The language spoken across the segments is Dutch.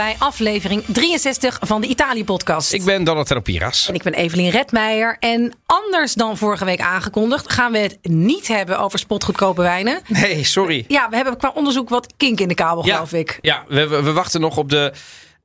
bij aflevering 63 van de Italië-podcast. Ik ben Donatello Piras. En ik ben Evelien Redmeijer. En anders dan vorige week aangekondigd, gaan we het niet hebben over spotgoedkope wijnen. Nee, sorry. Ja, we hebben qua onderzoek wat kink in de kabel, Ja, geloof ik. Ja, we, we, we wachten nog op de,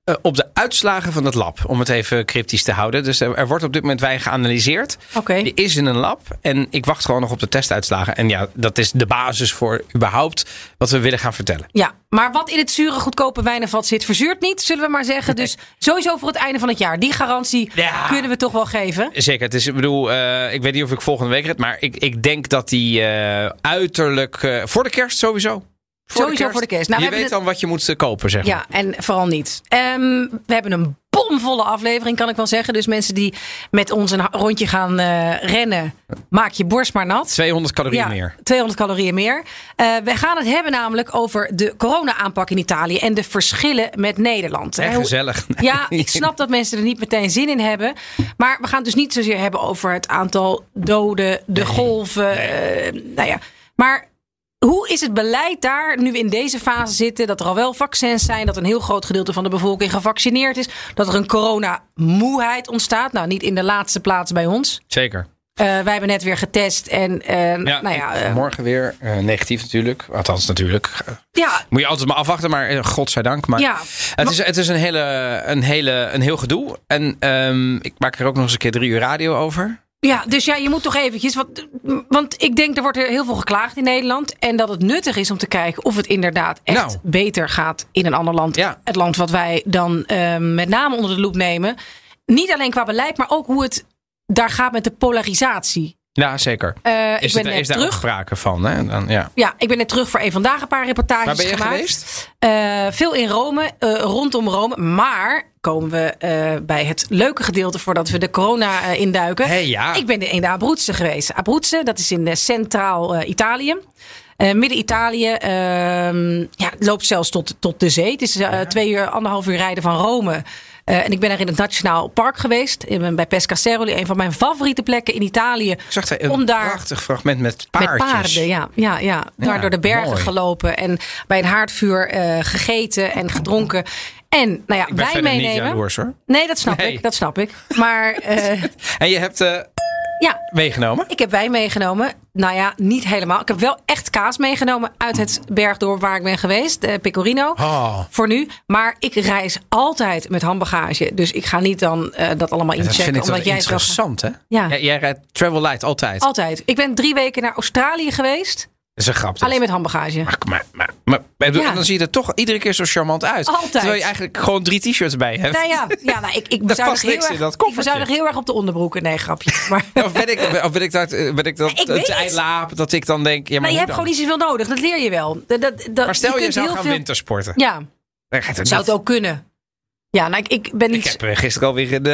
eh, op de uitslagen van het lab. Om het even cryptisch te houden. Dus er, er wordt op dit moment wijn geanalyseerd. Oké. Die is in een lab. En ik wacht gewoon nog op de testuitslagen. En ja, dat is de basis voor überhaupt wat we willen gaan vertellen. Ja, maar wat in het zure goedkope wijnenvat zit, verzuurt niet, zullen we maar zeggen. Dus sowieso voor het einde van het jaar. Die garantie Ja. kunnen we toch wel geven. Zeker. Het is, ik bedoel, eh, ik weet niet of ik volgende week red. Maar ik, ik denk dat die eh, uiterlijk. voor de kerst sowieso. Sowieso voor de kerst. Nou, we je weet dan wat je moet kopen, zeg maar. Ja, en vooral niet. Ehm, we hebben een bomvolle aflevering, kan ik wel zeggen. Dus mensen die met ons een rondje gaan eh, rennen, maak je borst maar nat. 200 calorieën Ja, meer. 200 calorieën meer. Eh, we gaan het hebben namelijk over de corona-aanpak in Italië en de verschillen met Nederland. Hoe- gezellig. Ja, ik snap dat mensen er niet meteen zin in hebben. Maar we gaan het dus niet zozeer hebben over het aantal doden, de golven. eh, nou ja, maar hoe is het beleid daar, nu we in deze fase zitten, dat er al wel vaccins zijn, dat een heel groot gedeelte van de bevolking gevaccineerd is, dat er een corona-moeheid ontstaat? Nou, niet in de laatste plaats bij ons. Zeker. Eh, wij hebben net weer getest en eh, nou ja, eh, morgen weer eh, negatief natuurlijk. Althans, natuurlijk. Ja, Moet je altijd maar afwachten, maar godzijdank. Maar Ja. het, is, het is een, hele, een, hele, een heel gedoe. En ehm, ik maak er ook nog eens een keer drie uur radio over. Ja, dus ja, je moet toch eventjes. Want, want ik denk, er wordt er heel veel geklaagd in Nederland. En dat het nuttig is om te kijken of het inderdaad echt Nou. beter gaat in een ander land. Ja. Het land wat wij dan eh, met name onder de loep nemen. Niet alleen qua beleid, maar ook hoe het daar gaat met de polarisatie. Ja, zeker. Eh, Is, ik ben er, net is daar terug. sprake van? Hè? Dan, ja. Ja, ik ben net terug voor een vandaag een paar reportages Waar ben je gemaakt. geweest? Eh, veel in Rome, eh, rondom Rome. Maar komen we eh, bij het leuke gedeelte voordat we de corona eh, induiken. Hey, ja. Ik ben in de Abruzzen geweest. Abruzzen, dat is in eh, centraal Italië. Eh, Midden Italië ehm, ja, loopt zelfs tot, tot de zee. Het is twee uur, anderhalf uur rijden van Rome. En ik ben er in het Nationaal Park geweest. Ik ben bij Pescasseroli, een van mijn favoriete plekken in Italië. Ik zag daar een om daar prachtig fragment met paardjes. met paarden, ja. ja, ja. Daar Ja, door de bergen mooi. gelopen en bij een haardvuur gegeten en gedronken. En nou ja, wij niet meenemen. jaloers hoor. Nee, dat snap Nee. ik. Dat snap ik. Maar eh, En je hebt eh, ja, meegenomen? ik heb wijn meegenomen. Nou ja, niet helemaal. Ik heb wel echt kaas meegenomen uit het bergdorp waar ik ben geweest, eh, Pecorino. Oh, Voor nu. Maar ik reis altijd met handbagage. Dus ik ga niet dan dat allemaal dat inchecken. vind ik omdat jij interessant hè? Ja. Jij, jij rijdt Travel Light altijd. Altijd. Ik ben drie weken naar Australië geweest. Dat is een grap. Alleen met handbagage. Maar, maar, maar, maar, maar Ja. dan zie je er toch iedere keer zo charmant uit. Altijd. Terwijl je eigenlijk gewoon drie t-shirts bij hebt. Nou ja, ja nou, ik, ik bezuinig heel in erg, ik bezuinig heel erg op de onderbroeken. Nee, grapje. Maar, Of ben ik, of ben ik dat, ben ik dat Ik het. ijdelaap dat ik dan denk... Ja, maar, maar je hebt dan? gewoon niet zoveel nodig. Dat leer je wel. Dat, dat, dat- Maar stel je, zou gaan veel- wintersporten. Ja, Dan gaat het zou het ook kunnen. Ja, nou, ik, ik ben Ik niet... heb eh, gisteren alweer een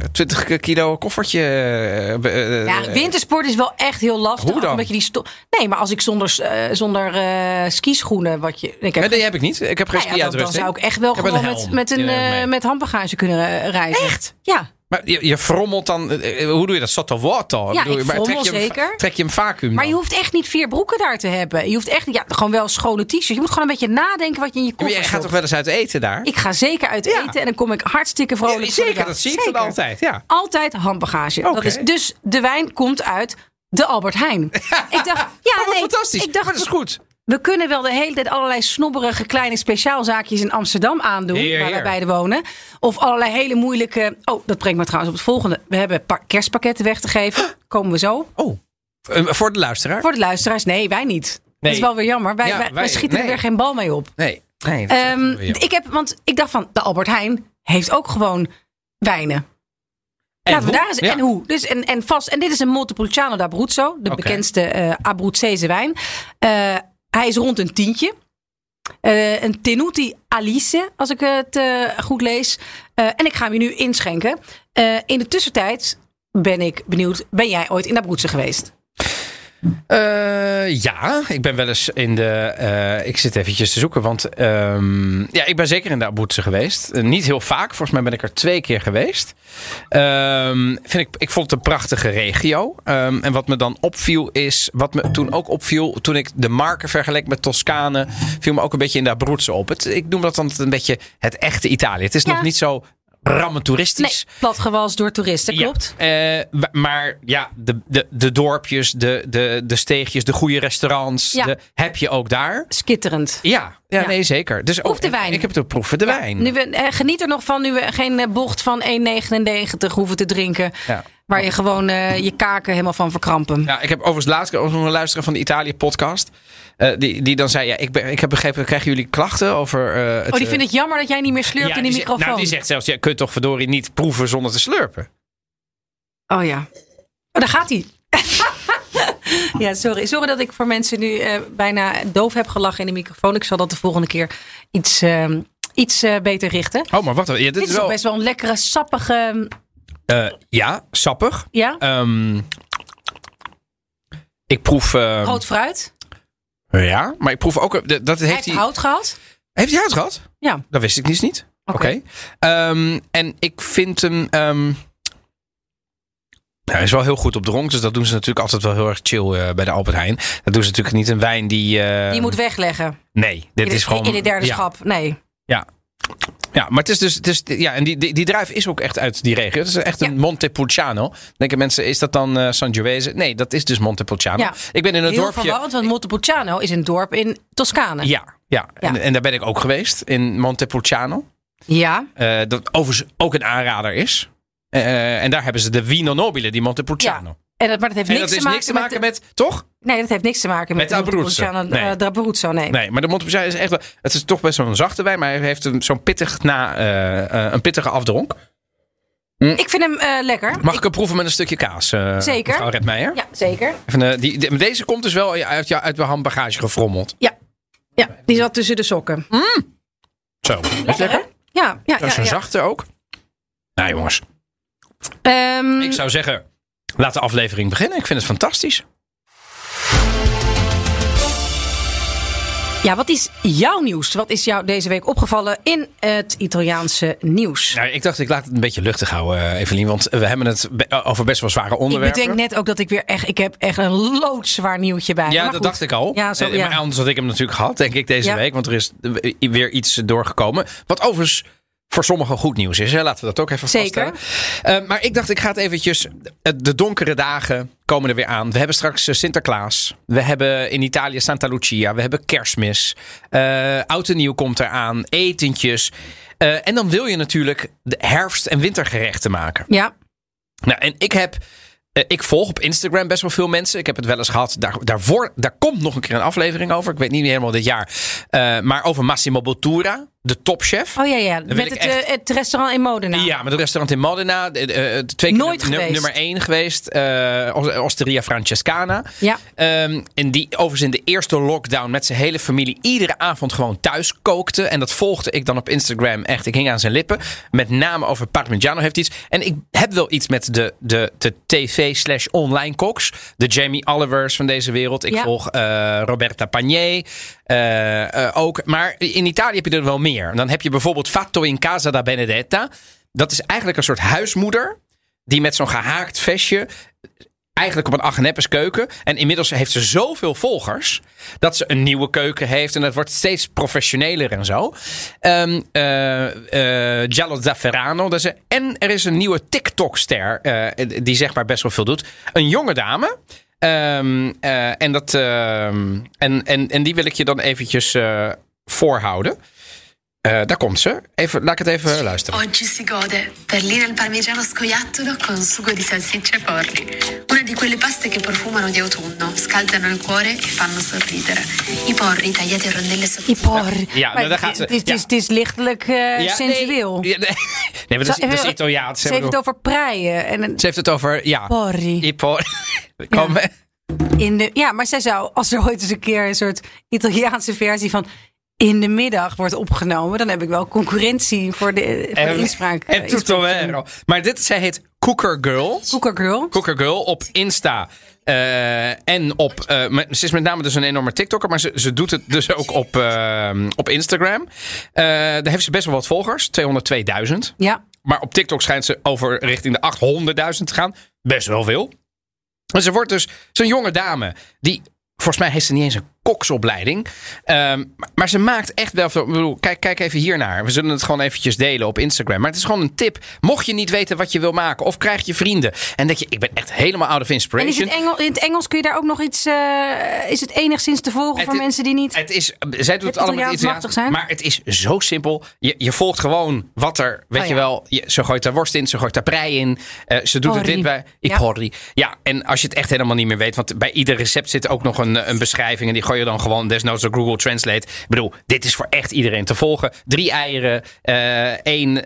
eh, 20 kilo koffertje. eh, eh, ja, wintersport is wel echt heel lastig. Hoe dan? Omdat je die sto- nee, maar als ik zonder, eh, zonder eh, skischoenen... Wat je, ik heb Nee, die heb ik niet. Ik heb geen Nou ja, dan, dan zou ik echt wel Ik heb gewoon met, met, een, ik eh, met handbagage kunnen eh, reizen. Echt? Ja. Maar je, je frommelt dan... eh, hoe doe je dat? Sotto water? Ja, je- ik maar trek je zeker. Trek je hem vacuüm Maar je hoeft echt niet vier broeken daar te hebben. Je hoeft echt ja, gewoon wel schone t-shirts. Je moet gewoon een beetje nadenken wat je in je koffer jij gaat stopt. toch wel eens uit eten daar? Ik ga zeker uit Ja. eten en dan kom ik hartstikke vrolijk. Ja, zeker, dat zie ik dan altijd. Ja. Altijd handbagage. Dat is, dus de wijn komt uit de Albert Heijn. ik dacht, ja, Oh, nee, fantastisch. Ik dacht, maar dat is goed. We kunnen wel de hele tijd allerlei snobberige kleine speciaalzaakjes in Amsterdam aandoen, Heer, waar wij beide wonen. Of allerlei hele moeilijke. Oh, dat brengt me trouwens op het volgende. We hebben pa- kerstpakketten weg te geven. Komen we zo. Oh, eh, voor de luisteraar? Voor de luisteraars, nee, wij niet. Dat is wel weer jammer. Wij, Ja, wij, wij wij- schieten er weer geen bal mee op. Nee. nee Ehm, ik heb, want ik dacht van, de Albert Heijn heeft ook gewoon wijnen. En Laten we hoe? daar eens. Ja. En hoe? Dus en, en vast. En dit is een Montepulciano d'Abruzzo, de bekendste eh Abruzzese wijn. Eh, hij is rond een tientje. Eh, een Tenuti Alice, als ik het eh, goed lees. Eh, en ik ga hem nu inschenken. In de tussentijd ben ik benieuwd, ben jij ooit in Abruzzen geweest? Eh, ja, ik ben wel eens in de. eh, ik zit eventjes te zoeken, want ehm, ja, ik ben zeker in de Abruzzen geweest. Eh, niet heel vaak, volgens mij ben ik er twee keer geweest. Ehm, vind ik, ik vond het een prachtige regio. Ehm, en wat me dan opviel is, wat me toen ook opviel, toen ik de marken vergeleek met Toscane, viel me ook een beetje in de Abruzzen op. Het, ik noem dat dan een beetje het echte Italië. Het is Ja. nog niet zo rammen toeristisch. Nee, platgewals door toeristen, klopt. Ja, eh, maar ja, de, de, de dorpjes, de, de, de steegjes, de goede restaurants, Ja. de, heb je ook daar. Skitterend. Ja, ja, Ja. nee, zeker. Dus Proef de wijn. Ik heb het ook proeven, de wijn. Nu we, eh, geniet er nog van nu we geen eh, bocht van 1,99 hoeven te drinken. Ja. Waar je gewoon eh, je kaken helemaal van verkrampen. Ja, ik heb overigens laatst ook nog een luisteraar van de Italië-podcast. eh, die, die dan zei, ja, ik, ben, ik heb begrepen, krijgen jullie klachten over... eh, het, Oh, die vindt het jammer dat jij niet meer slurpt ja, in die die zegt- microfoon. Nou, die zegt zelfs, je kunt toch verdorie niet proeven zonder te slurpen. Oh ja. Oh, daar gaat hij. ja, sorry. Sorry dat ik voor mensen nu eh, bijna doof heb gelachen in de microfoon. Ik zal dat de volgende keer iets, eh, iets eh, beter richten. Oh, maar wacht. Ja, dit, Dit is wel... best wel een lekkere, sappige... eh, ja, sappig. Ja, Ehm, ik proef... eh, rood fruit. Ja, maar ik proef ook... eh, Dat heeft hij... hout gehad. Heeft hij hout gehad? Ja. Dat wist ik dus niet. Oké. Ehm, en ik vind hem. hij is wel heel goed op dronk, dus dat doen ze natuurlijk altijd wel heel erg chill eh, bij de Albert Heijn. Dat doen ze natuurlijk niet een wijn die. Die je moet wegleggen. Nee, dit in, is gewoon. in de derde ja, schap. Nee. Ja. Ja, maar het is dus. Het is, ja, en die, die, die druif is ook echt uit die regio. Het is echt een Ja. Montepulciano. Denken mensen, is dat dan eh Sangiovese? Nee, dat is dus Montepulciano. Ja. Ik ben in een Heel dorpje. verwarrend, want Montepulciano is een dorp in Toscane. Ja, ja. En, Ja. en daar ben ik ook geweest, in Montepulciano. Ja. Eh, dat overigens ook een aanrader is. Eh, en daar hebben ze de Vino Nobile di Montepulciano. En dat, maar dat heeft niks, dat te maken niks te maken met... met, toch? nee, dat heeft niks te maken met, Met de Abruzzo. Montepulciano, Nee. eh, de Abruzzo, nee. Nee, maar de Montepulciano is echt wel... Het is toch best wel een zachte wijn, maar hij heeft een- zo'n pittig na, eh, eh, een pittige afdronk. Ik vind hem eh, lekker. Mag ik hem proeven met een stukje kaas? eh, Zeker. Mevrouw Redmeijer? Ja, zeker. Even, eh, die, die- deze komt dus wel uit, jou- uit mijn handbagage gefrommeld. Ja. ja, die zat tussen de sokken. Zo. Is lekker? Ja, ja, Dat is ja. een ja. zachte ook. Nou jongens, Ehm, ik zou zeggen... Laat de aflevering beginnen. Ik vind het fantastisch. ja, wat is jouw nieuws? Wat is jou deze week opgevallen in het Italiaanse nieuws? Nou, ik dacht, ik laat het een beetje luchtig houden, eh, Evelien. Want we hebben het be- over best wel zware Ik onderwerpen. bedenk net ook dat ik weer echt... Ik heb echt een loodzwaar nieuwtje bij. Ja, Maar dat goed. dacht ik al. Ja, zo, Eh, ja. Maar anders had ik hem natuurlijk gehad, denk ik, deze Ja. week. Want er is weer iets doorgekomen. Wat overigens voor sommigen goed nieuws is. Hè? Laten we dat ook even Zeker. vaststellen. Eh, maar ik dacht, ik ga het eventjes... eh, De donkere dagen komen er weer aan. We hebben straks eh, Sinterklaas. We hebben in Italië Santa Lucia. We hebben kerstmis. Eh Oud en nieuw komt eraan. Etentjes. En dan wil je natuurlijk de herfst- en wintergerechten maken. Ja, Nou, en ik heb. ik volg op Instagram best wel veel mensen. Ik heb het wel eens gehad. Daar, daarvoor, daar komt nog een keer een aflevering over. Ik weet niet helemaal dit jaar. Maar over Massimo Bottura, de topchef. oh ja, ja. Met het, eh, echt- het restaurant in Modena. Ja, met het restaurant in Modena. de- de- eh, twee keer Nooit nummer, geweest. nummer één geweest. eh, Os- Osteria Francescana. Ja. Ehm, en die overigens in de eerste lockdown met zijn hele familie iedere avond gewoon thuis kookte. En dat volgde ik dan op Instagram echt. Ik hing aan zijn lippen. Met name over Parmigiano heeft iets. En ik heb wel iets met de, de, de tv slash online koks. De Jamie Olivers van deze wereld. Ik Ja. volg Roberta Pagné. Eh, eh, ook. Maar in Italië heb je er wel meer. Dan heb je bijvoorbeeld Fatto in Casa da Benedetta. Dat is eigenlijk een soort huismoeder. Die met zo'n gehaakt vestje eigenlijk op een Agneppes keuken. En inmiddels heeft ze zoveel volgers. dat ze een nieuwe keuken heeft. En dat wordt steeds professioneler en zo. Eh, eh, Giallo Zafferano. Dat en er is een nieuwe TikTok-ster. die zeg maar best wel veel doet. Een jonge dame. Eh, en, dat, ehm, en, en, en die wil ik je dan eventjes eh, voorhouden. Eh, daar komt ze. Even, laat ik het even luisteren. Oggi si gode perline al parmigiano scoiattolo con sugo di salsiccia e porri. Una di quelle paste che profumano di autunno, scaldano il cuore e fanno sorridere. I porri tagliati a rondelle Die sottili. por. Ja, Maar nou, daar gaat ze. Het is, het is, Ja. het is lichtelijk eh, Ja, sensueel. Nee, ja, nee. nee maar dat is, dat is Italiaans. Ze heeft het over preien. En een Ze heeft het over, ja. porri. Ipo. Kom, In de, ja, maar zij zou, als er ooit eens een keer een soort Italiaanse versie van in de middag wordt opgenomen, dan heb ik wel concurrentie voor de, voor de inspraak. En tutto. Maar dit, zij heet Cooker Girl. Cooker Girl. Cooker Girl op Insta. eh, en op. eh, ze is met name dus een enorme TikToker, maar ze, ze doet het dus ook op, eh, op Instagram. Eh, daar heeft ze best wel wat volgers, 202.000. Ja. Maar op TikTok schijnt ze over richting de 800.000 te gaan. Best wel veel. En ze wordt dus zo'n jonge dame die. Volgens mij heeft ze niet eens een koksopleiding. Ehm, maar, ze maakt echt wel veel. Ik bedoel, kijk, kijk even hiernaar. We zullen het gewoon eventjes delen op Instagram. Maar het is gewoon een tip. Mocht je niet weten wat je wil maken. Of krijg je vrienden. En denk je, ik ben echt helemaal out of En is inspiration. het Engel, in het Engels kun je daar ook nog iets. eh, is het enigszins te volgen Het voor is- mensen die niet. Het is, zij doet het allemaal machtig zijn? Maar het is zo simpel. Je, je volgt gewoon wat er, weet Oh, je wel. Je, ze gooit daar worst in, ze gooit daar prei in. eh, ze doet het Porri. dit bij. Ik Ja. porri. Ja, en als je het echt helemaal niet meer weet. Want bij ieder recept zit ook nog een, een beschrijving. En die je dan gewoon desnoods door Google Translate. Ik bedoel, dit is voor echt iedereen te volgen. Drie eieren, eh, één,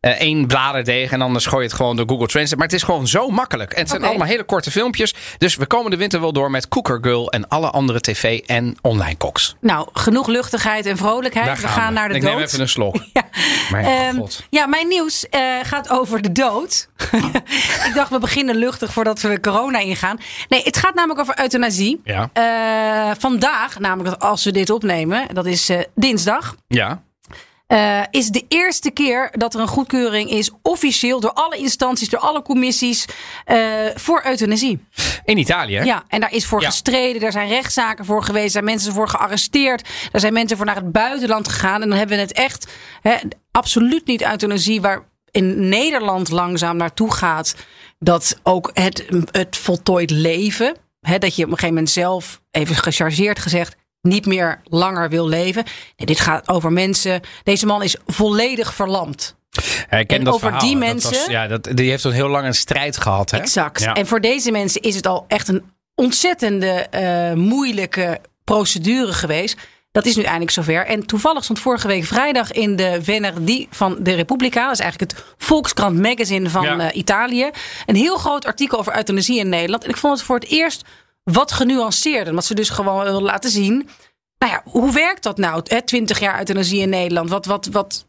eh, één bladerdeeg. En anders gooi je het gewoon door Google Translate. Maar het is gewoon zo makkelijk. En het zijn allemaal hele korte filmpjes. Dus we komen de winter wel door met Cooker Girl en alle andere tv- en online koks. Nou, genoeg luchtigheid en vrolijkheid. Daar we gaan naar de Ik dood. neem even een slok. Ja. Mijn Ehm, god. ja, mijn nieuws eh, gaat over de dood. ik dacht, we beginnen luchtig voordat we corona ingaan. Nee, het gaat namelijk over euthanasie. Ja. Eh, vandaag, namelijk als we dit opnemen, dat is dinsdag. Ja. Eh, is de eerste keer dat er een goedkeuring is, officieel door alle instanties, door alle commissies, eh, voor euthanasie. In Italië. hè? Ja, en daar is voor Ja. gestreden. Daar zijn rechtszaken voor geweest. Er zijn mensen voor gearresteerd. Daar zijn mensen voor naar het buitenland gegaan. En dan hebben we het echt hè, absoluut niet euthanasie waar in Nederland langzaam naartoe gaat. Dat ook het, het voltooid leven. Hè, dat je op een gegeven moment zelf, even gechargeerd gezegd, niet meer langer wil leven. Nee, dit gaat over mensen. Deze man is volledig verlamd. Ja, ik ken En dat over verhaal. die Dat mensen- was- ja, dat, die heeft een heel lang een strijd gehad. Hè? Exact. Ja. En voor deze mensen is het al echt een ontzettende eh, moeilijke procedure geweest. Dat is nu eindelijk zover. En toevallig stond vorige week vrijdag in de Venerdì van de Repubblica. Dat is eigenlijk het Volkskrant magazine van Ja. eh, Italië. Een heel groot artikel over euthanasie in Nederland. En ik vond het voor het eerst wat genuanceerder. Omdat ze dus gewoon wilden laten zien. Nou ja, hoe werkt dat nou? 20 jaar euthanasie in Nederland. Wat, wat, wat,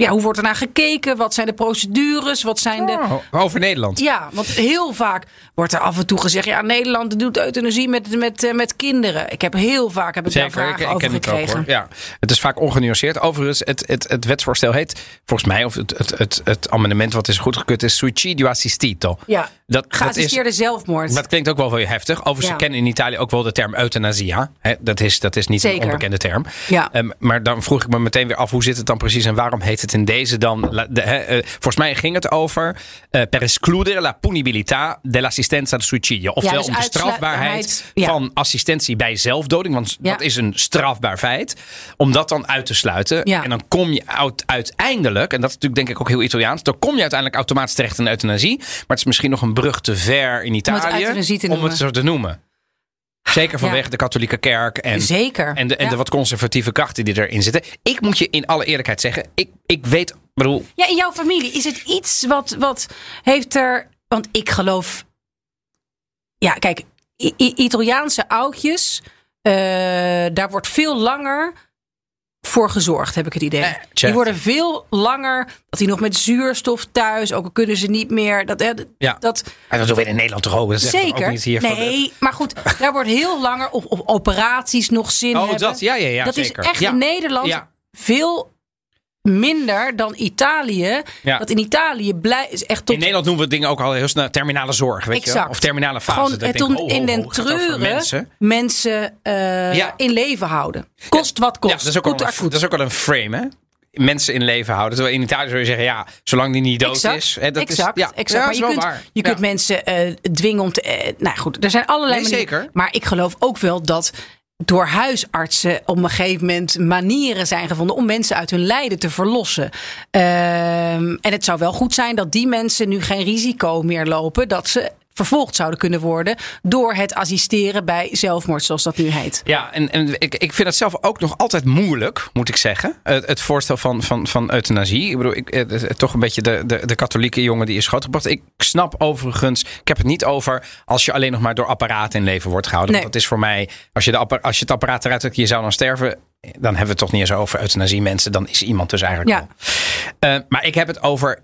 ja, hoe wordt er naar gekeken? Wat zijn de procedures? Wat zijn de. Oh, over Nederland. Ja, want heel vaak wordt er af en toe gezegd: ja, Nederland doet euthanasie met, met, eh, met kinderen. Ik heb heel vaak heb ik daar Zeker, ik, vragen ik over het ook gekregen. hoor. Ja, het is vaak ongenuanceerd. Overigens, het, het, het wetsvoorstel heet, volgens mij, of het, het, het, het amendement wat is goedgekeurd is suicidio assistito. Ja, Dat, dat, is, geassisteerde zelfmoord. dat klinkt ook wel heel heftig. Overigens, Ja. kennen in Italië ook wel de term euthanasia. Hè, dat, is, dat is niet Zeker. een onbekende term. Ja. Ehm, maar dan vroeg ik me meteen weer af, hoe zit het dan precies en waarom heet het in deze dan? de, eh, volgens mij ging het over eh, per escludere la punibilità dell'assistenza al suicidio. Oftewel dus om de strafbaarheid ja. van assistentie bij zelfdoding. Want Ja. dat is een strafbaar feit. Om dat dan uit te sluiten. En dan kom je uit, uiteindelijk, en dat is natuurlijk denk ik ook heel Italiaans. Dan kom je uiteindelijk automatisch terecht in euthanasie. Maar het is misschien nog een brug te ver in Italië. euthanasie te om het zo te noemen. Zeker vanwege de katholieke kerk. En, Zeker. en, de, en Ja. de wat conservatieve krachten die erin zitten. Ik moet je in alle eerlijkheid zeggen. Ik, ik weet, bedoel, Ja, in jouw familie is het iets wat, wat heeft er. Want ik geloof. Ja, kijk, I- Italiaanse oudjes. eh, daar wordt veel langer voor gezorgd, heb ik het idee. Eh, die worden veel langer. Dat die nog met zuurstof thuis. Ook al kunnen ze niet meer. Dat, hè, Ja. dat, en dat doen we in Nederland toch ook. Dat is zeker. Ook niet hier de- nee, maar goed, daar wordt heel langer. Of, of operaties nog zin Oh, hebben. dat, ja, ja, ja. dat zeker. is echt ja. in Nederland Ja. veel minder dan Italië. Ja. Dat in Italië blij, is echt tot In Nederland noemen we dingen ook al heel snel terminale zorg, weet je? Exact. Of terminale fase. gewoon Dat ik het denk, in den treuren mensen. mensen, eh, Ja. in leven houden. Kost wat kost. Ja, dat is, ook al een, dat is ook al een frame, hè? Mensen in leven houden. Terwijl in Italië zou je zeggen, ja, zolang die niet dood Exact, is. Hè, dat exact, is, ja, exact. Ja, maar je kunt, waar. je Ja. kunt mensen eh, dwingen om te. eh, nou goed, er zijn allerlei Nee, manieren. zeker. Maar ik geloof ook wel dat door huisartsen op een gegeven moment manieren zijn gevonden om mensen uit hun lijden te verlossen. Ehm, en het zou wel goed zijn dat die mensen nu geen risico meer lopen dat ze vervolgd zouden kunnen worden door het assisteren bij zelfmoord, zoals dat nu heet. Ja, en, en ik, ik vind het zelf ook nog altijd moeilijk, moet ik zeggen. Het, het voorstel van, van, van euthanasie. Ik bedoel, ik, het- toch een beetje de, de, de katholieke jongen die is grootgebracht. Ik snap overigens, ik heb het niet over als je alleen nog maar door apparaten in leven wordt gehouden. Nee. Want dat is voor mij, als je, de, als je het apparaat eruit trekt, je zou dan sterven. Dan hebben we het toch niet eens over euthanasie mensen. Dan is iemand dus eigenlijk Ja. al. Eh, maar ik heb het over.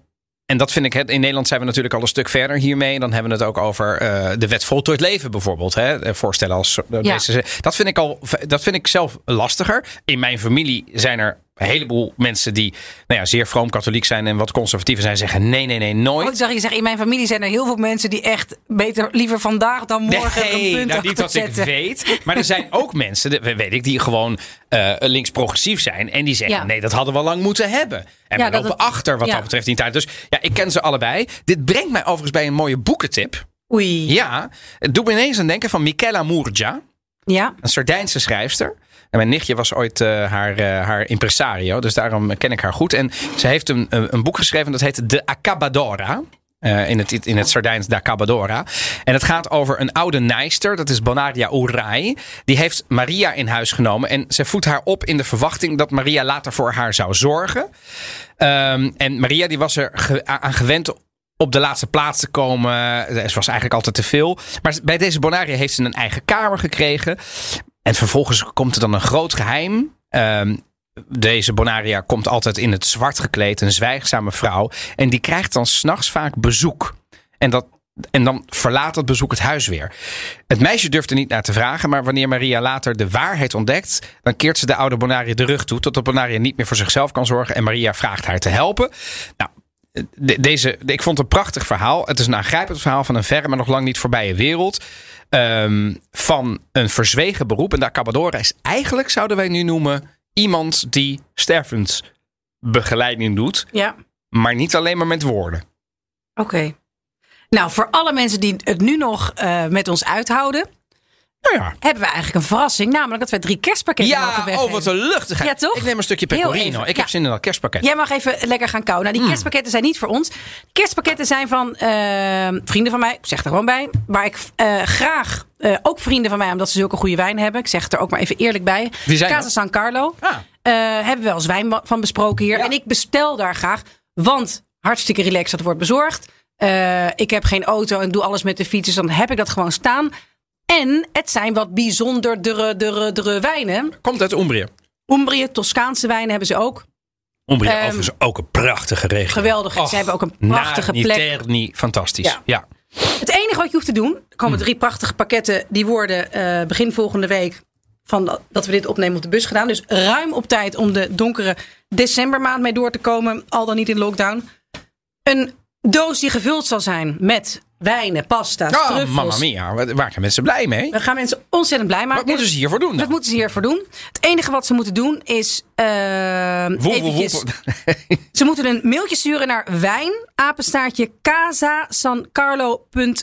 En dat vind ik, hè, in Nederland zijn we natuurlijk al een stuk verder hiermee. Dan hebben we het ook over eh, de wet voltooid leven bijvoorbeeld. Hè? Eh, Voorstellen als eh, Ja. Dat vind ik al, dat vind ik zelf lastiger. In mijn familie zijn er een heleboel mensen die nou ja, zeer vroom katholiek zijn en wat conservatiever zijn. Zeggen nee, nee, nee, nooit. Oh, ik zag je zeggen, in mijn familie zijn er heel veel mensen die echt beter liever vandaag dan morgen er een Nee, punt nou, niet wat ik zetten. weet. Maar er zijn ook mensen, weet ik, die gewoon eh, links-progressief zijn. En die zeggen, Ja. nee, dat hadden we lang moeten hebben. En Ja, we lopen het- achter wat dat betreft in tijd. Dus ja, ik ken ze allebei. Dit brengt mij overigens bij een mooie boekentip. Oei. Ja, het doet me ineens aan denken van Michela Murgia. Ja. Een Sardijnse schrijfster. En mijn nichtje was ooit eh, haar, eh, haar impresario. Dus daarom ken ik haar goed. En ze heeft een, een, boek geschreven dat heet De Acabadora. Eh, in, het, in het Sardijns Da Acabadora. En het gaat over een oude nijster. Dat is Bonaria Urai. Die heeft Maria in huis genomen. En ze voedt haar op in de verwachting dat Maria later voor haar zou zorgen. Ehm, en Maria die was er aan gewend op de laatste plaats te komen. Ze was eigenlijk altijd te veel. Maar bij deze Bonaria heeft ze een eigen kamer gekregen. En vervolgens komt er dan een groot geheim. Ehm, deze Bonaria komt altijd in het zwart gekleed, een zwijgzame vrouw. En die krijgt dan s'nachts vaak bezoek. En, dat, en dan verlaat dat bezoek het huis weer. Het meisje durft er niet naar te vragen, maar wanneer Maria later de waarheid ontdekt, dan keert ze de oude Bonaria de rug toe, totdat Bonaria niet meer voor zichzelf kan zorgen. En Maria vraagt haar te helpen. Nou, de- deze, ik vond het een prachtig verhaal. Het is een aangrijpend verhaal van een verre, maar nog lang niet voorbije wereld. Ehm, van een verzwegen beroep. En de Acabadora is eigenlijk, zouden wij nu noemen, iemand die stervensbegeleiding doet. Ja. Maar niet alleen maar met woorden. Oké. Nou, voor alle mensen die het nu nog eh, met ons uithouden, Nou ja. hebben we eigenlijk een verrassing. Namelijk dat wij drie kerstpakketten mogen Ja, oh, wat een luchtigheid. Ja, toch? Ik neem een stukje pecorino. Ik ja. heb zin in dat kerstpakket. Jij mag even lekker gaan kauwen. Nou, Hmm. die kerstpakketten zijn niet voor ons. Kerstpakketten zijn van eh, vrienden van mij. Ik zeg er gewoon bij. Waar ik eh, graag, eh, ook vrienden van mij, omdat ze zulke goede wijn hebben. Ik zeg het er ook maar even eerlijk bij. Wie zijn Casa? San Carlo. Ah. Eh, hebben we als wijn van besproken hier. Ja. En ik bestel daar graag. Want hartstikke relaxed, dat wordt bezorgd. Ik heb geen auto en doe alles met de fiets. Dus dan heb ik dat gewoon staan. En het zijn wat bijzonderdere dere, dere wijnen. Komt uit Umbrië. Umbrië, Toscaanse wijnen hebben ze ook. Umbrië Ehm, overigens ook een prachtige regio. Geweldig. Och, Ze hebben ook een prachtige Narni plek. Terni, fantastisch. Ja. Ja. Het enige wat je hoeft te doen, er komen drie prachtige pakketten. Die worden eh, begin volgende week van dat, dat we dit opnemen op de bus gedaan. Dus ruim op tijd om de donkere decembermaand mee door te komen. Al dan niet in lockdown. Een doos die gevuld zal zijn met wijnen, pasta's, Oh, truffels. mamma mia. Waar zijn mensen blij mee? We gaan mensen ontzettend blij maken. Wat moeten ze hiervoor doen dan? Dat moeten ze hiervoor doen. Het enige wat ze moeten doen is. eh, Woe, woe, eventjes- woe. Ze moeten een mailtje sturen naar wijnapenstaartje casasancarlo.com.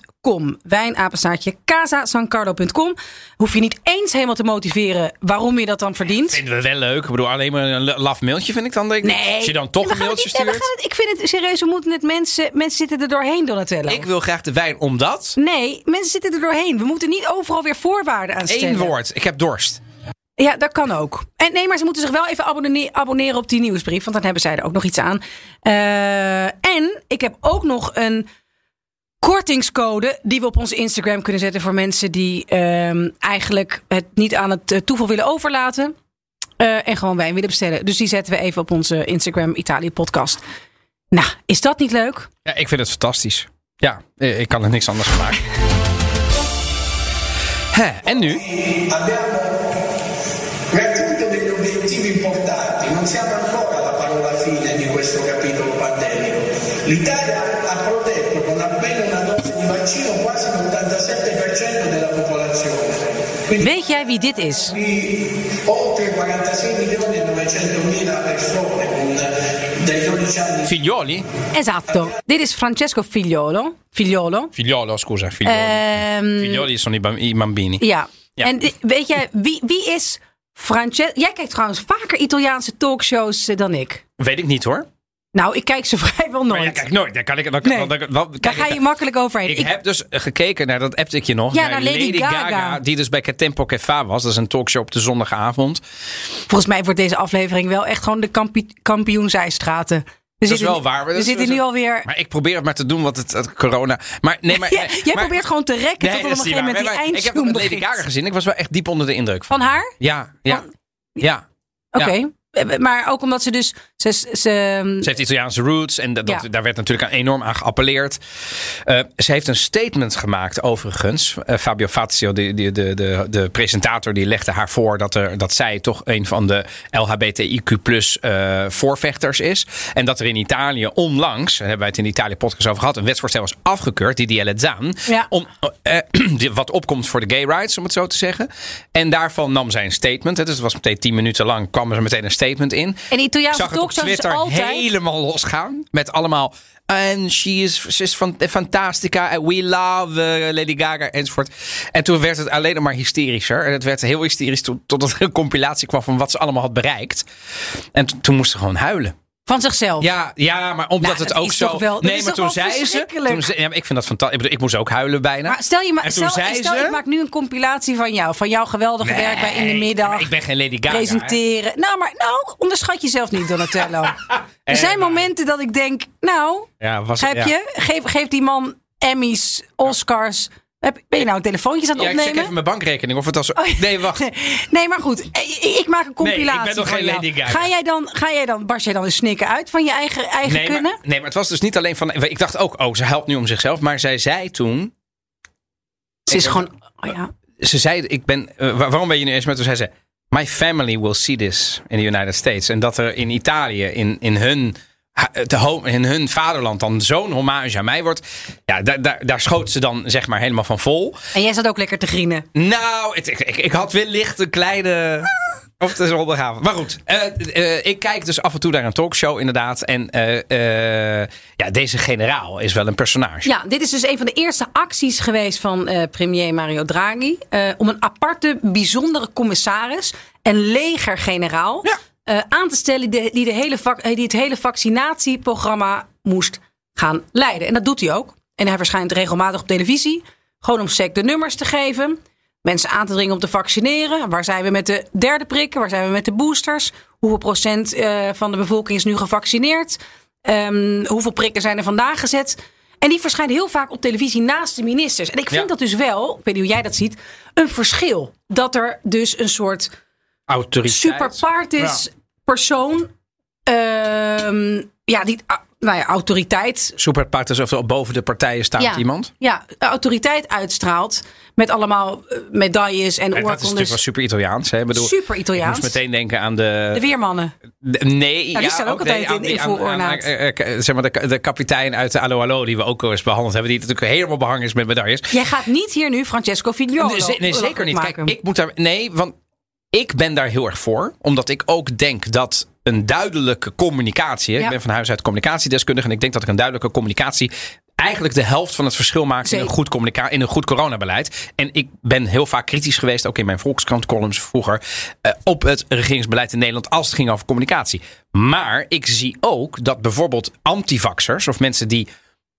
Wijnapenstaartje casasancarlo.com. Hoef je niet eens helemaal te motiveren waarom je dat dan verdient. Vinden we wel leuk. Ik bedoel, alleen maar een laf mailtje vind ik dan. Denk ik. Nee. Als je dan toch een mailtje het niet- stuurt. het- ik vind het serieus, we moeten het mensen. Mensen zitten er doorheen, Donatello. Ik wil graag de wijn omdat. Nee, mensen zitten er doorheen. We moeten niet overal weer voorwaarden aan stellen. Eén woord. Ik heb dorst. Ja, dat kan ook. En nee, maar ze moeten zich wel even abonneren, abonneren op die nieuwsbrief. Want dan hebben zij er ook nog iets aan. Eh, en ik heb ook nog een kortingscode die we op onze Instagram kunnen zetten voor mensen die ehm, eigenlijk het niet aan het eh, toeval willen overlaten. eh, en gewoon wijn willen bestellen. Dus die zetten we even op onze Instagram Italië podcast. Nou, is dat niet leuk? Ja, ik vind het fantastisch. Ja, eh, ik kan er niks anders van maken. Hè, en nu? Abbiamo raggiunto degli obiettivi importanti, non siamo ancora alla parola fine di questo capitolo pandemico. L'Italia Weet jij wie dit is? di oltre 46 milioni 900 mila persone con dai 12 anni Figlioli? Esatto. Dit is Francesco Figliolo. Figliolo. Figliolo, scusa. Figlioli. Ehm, Figlioli sono i bam- i bambini. Ja. Ja. En weet jij, wie, wie is Francesco? Jij kijkt trouwens vaker Italiaanse talkshows eh, dan ik. Weet ik niet hoor. Nou, ik kijk ze vrijwel Maar nooit. ja, kijk, nooit. Daar kan ik. Dan, Nee. dan, dan, dan- Daar ga je makkelijk overheen. Ik, Ik- heb dus gekeken naar dat appte ik je nog. Ja, naar Lady Gaga. Die dus bij Tempo Kefa was. Dat is een talkshow op de zondagavond. Volgens mij wordt deze aflevering wel echt gewoon de kampi- kampioen-zijstraten. We Dat is wel waar. We zitten nu alweer... Maar ik probeer het maar te doen, want het, het corona. Maar nee, maar. Jij maar- probeert gewoon te rekken Nee, tot op een gegeven moment die Maar Ik heb Lady. Gaga gezien. Ik was wel echt diep onder de indruk. Van. Van haar? Ja, ja, Van- ja. Oké. Ja. Eh, Maar ook omdat ze dus... Ze, ze, Ze heeft Italiaanse roots en dat, Ja. daar werd natuurlijk aan enorm aan geappelleerd. Eh, ze heeft een statement gemaakt overigens. Eh, Fabio Fazio, de, de, de, de, de presentator, die legde haar voor dat, er, dat zij toch een van de LHBTIQ plus eh, voorvechters is. En dat er in Italië onlangs, daar hebben wij het in de Italië podcast over gehad, een wetsvoorstel was afgekeurd, die die Zaan. Ja. Om, wat opkomt voor de gay rights, om het zo te zeggen. En daarvan nam zij een statement. hè, Dus het was meteen tien minuten lang, kwam er meteen een statement in. En de Italiaanse talkshows is altijd... helemaal losgaan. Met allemaal. En she is, she is fan- fantastica. We love eh, Lady Gaga enzovoort. En toen werd het alleen maar hysterischer. En het werd heel hysterisch to- totdat er een compilatie kwam van wat ze allemaal had bereikt. En to- toen moest ze gewoon huilen. Van zichzelf. Ja, ja maar omdat Nou, het ook zo. wel- nee, maar toen zei ze. Toen ze ja, maar ik vind dat fantastisch. Ik, moest ook huilen bijna. Maar stel je maar, En toen stel, zei stel ze- ik maak nu een compilatie van jou, van jouw geweldige werk bij in de middag. ik ben geen Lady Gaga. hè. presenteren. Nou, maar nou, onderschat jezelf niet, Donatello. er zijn momenten dat ik denk, nou, Ja, was, heb ja. je? Geef, geef die man Emmys, Oscars. Ben je nou telefoontjes aan het Ja, ik check even mijn bankrekening of het als. Oh. Nee, wacht. Nee, maar goed. Ik, ik maak een compilatie. ik ben nog geen jou. Lady Gaga. Ga jij dan, ga jij dan, barst jij dan een snikken uit van je eigen, eigen Nee kunnen? maar, nee, maar het was dus niet alleen van. Ik dacht ook, oh, ze helpt nu om zichzelf. Maar zij zei toen. Ze is gewoon, oh ja. Ze zei, ik ben. eh, waar- waarom ben je nu eens met? Toen zei ze. My family will see this in the United States. En dat er in Italië, in, in, hun, ha- de home, in hun vaderland, dan zo'n hommage aan mij wordt. Ja, daar, daar, daar schoot ze dan zeg maar helemaal van vol. En jij zat ook lekker te grienen. Nou, het, ik, ik, ik had wellicht een kleine. Of het is zondagavond. Maar goed, eh, eh, ik kijk dus af en toe naar een talkshow, inderdaad. En eh, eh, ja, deze generaal is wel een personage. Ja, dit is dus een van de eerste acties geweest van eh, premier Mario Draghi. eh, om een aparte, bijzondere commissaris en legergeneraal Ja. Eh, aan te stellen die, die, de hele eh, die het hele vaccinatieprogramma moest gaan leiden. En dat doet hij ook. En hij verschijnt regelmatig op televisie. Gewoon om sec de nummers te geven. Mensen aan te dringen om te vaccineren. Waar zijn we met de derde prikken? Waar zijn we met de boosters? Hoeveel procent eh, van de bevolking is nu gevaccineerd? Ehm, hoeveel prikken zijn er vandaag gezet? En die verschijnt heel vaak op televisie naast de ministers. En ik vind Ja. dat dus wel, ik weet niet hoe jij dat ziet, een verschil. Dat er dus een soort Autoriteit. superpartis persoon, ehm, ja, die, nou ja, autoriteit, Superpart is of boven de partijen staat Ja. iemand. ja, autoriteit uitstraalt met allemaal eh, medailles en En dat is natuurlijk wel super Italiaans. Hè? Bedoel, Super Ik Italiaans. moest meteen denken aan de. De weermannen. de- nee, die ja, staan ook altijd aan in- die- in voorornaat. eh, eh, zeg maar de, de kapitein uit de Allo Allo, die we ook al eens behandeld hebben, die natuurlijk helemaal behangen is met medailles. Jij gaat niet hier nu Francesco Figliolo Nee, nee, zeker niet. Kijk, ik moet daar. Nee, want ik ben daar heel erg voor. Omdat ik ook denk dat een duidelijke communicatie. Ja. Ik ben van huis uit communicatiedeskundige. En ik denk dat ik een duidelijke communicatie. eigenlijk de helft van het verschil maakt in een, goed communica- in een goed coronabeleid. En ik ben heel vaak kritisch geweest, ook in mijn Volkskrant columns vroeger. eh, op het regeringsbeleid in Nederland als het ging over communicatie. Maar ik zie ook dat bijvoorbeeld antivaxers of mensen die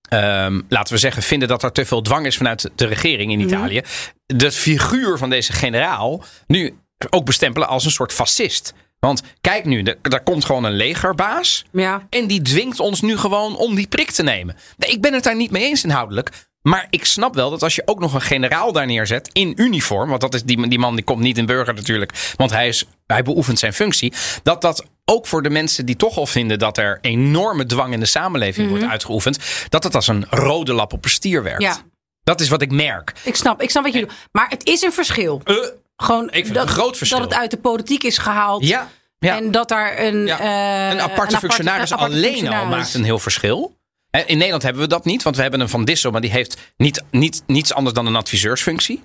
ehm, laten we zeggen, vinden dat er te veel dwang is vanuit de regering in Italië. De figuur van deze generaal nu ook bestempelen als een soort fascist. Want kijk nu, er, daar komt gewoon een legerbaas. Ja. En die dwingt ons nu gewoon om die prik te nemen. Nee, ik ben het daar niet mee eens inhoudelijk. Maar ik snap wel dat als je ook nog een generaal daar neerzet in uniform. Want dat is die, die man die komt niet in burger natuurlijk. Want hij, is, hij beoefent zijn functie. Dat dat ook voor de mensen die toch al vinden dat er enorme dwang in de samenleving wordt uitgeoefend. Dat het als een rode lap op een stier werkt. Ja. Dat is wat ik merk. Ik snap, ik snap wat je doet. Maar het is een verschil. Eh, Gewoon vind het dat, een groot verschil. dat het uit de politiek is gehaald. ja, ja. En dat daar een, Ja. eh, een aparte functionaris aparte alleen functionaris. al maakt een heel verschil. In Nederland hebben we dat niet, want we hebben een Van Dissel, maar die heeft niet, niet, niets anders dan een adviseursfunctie.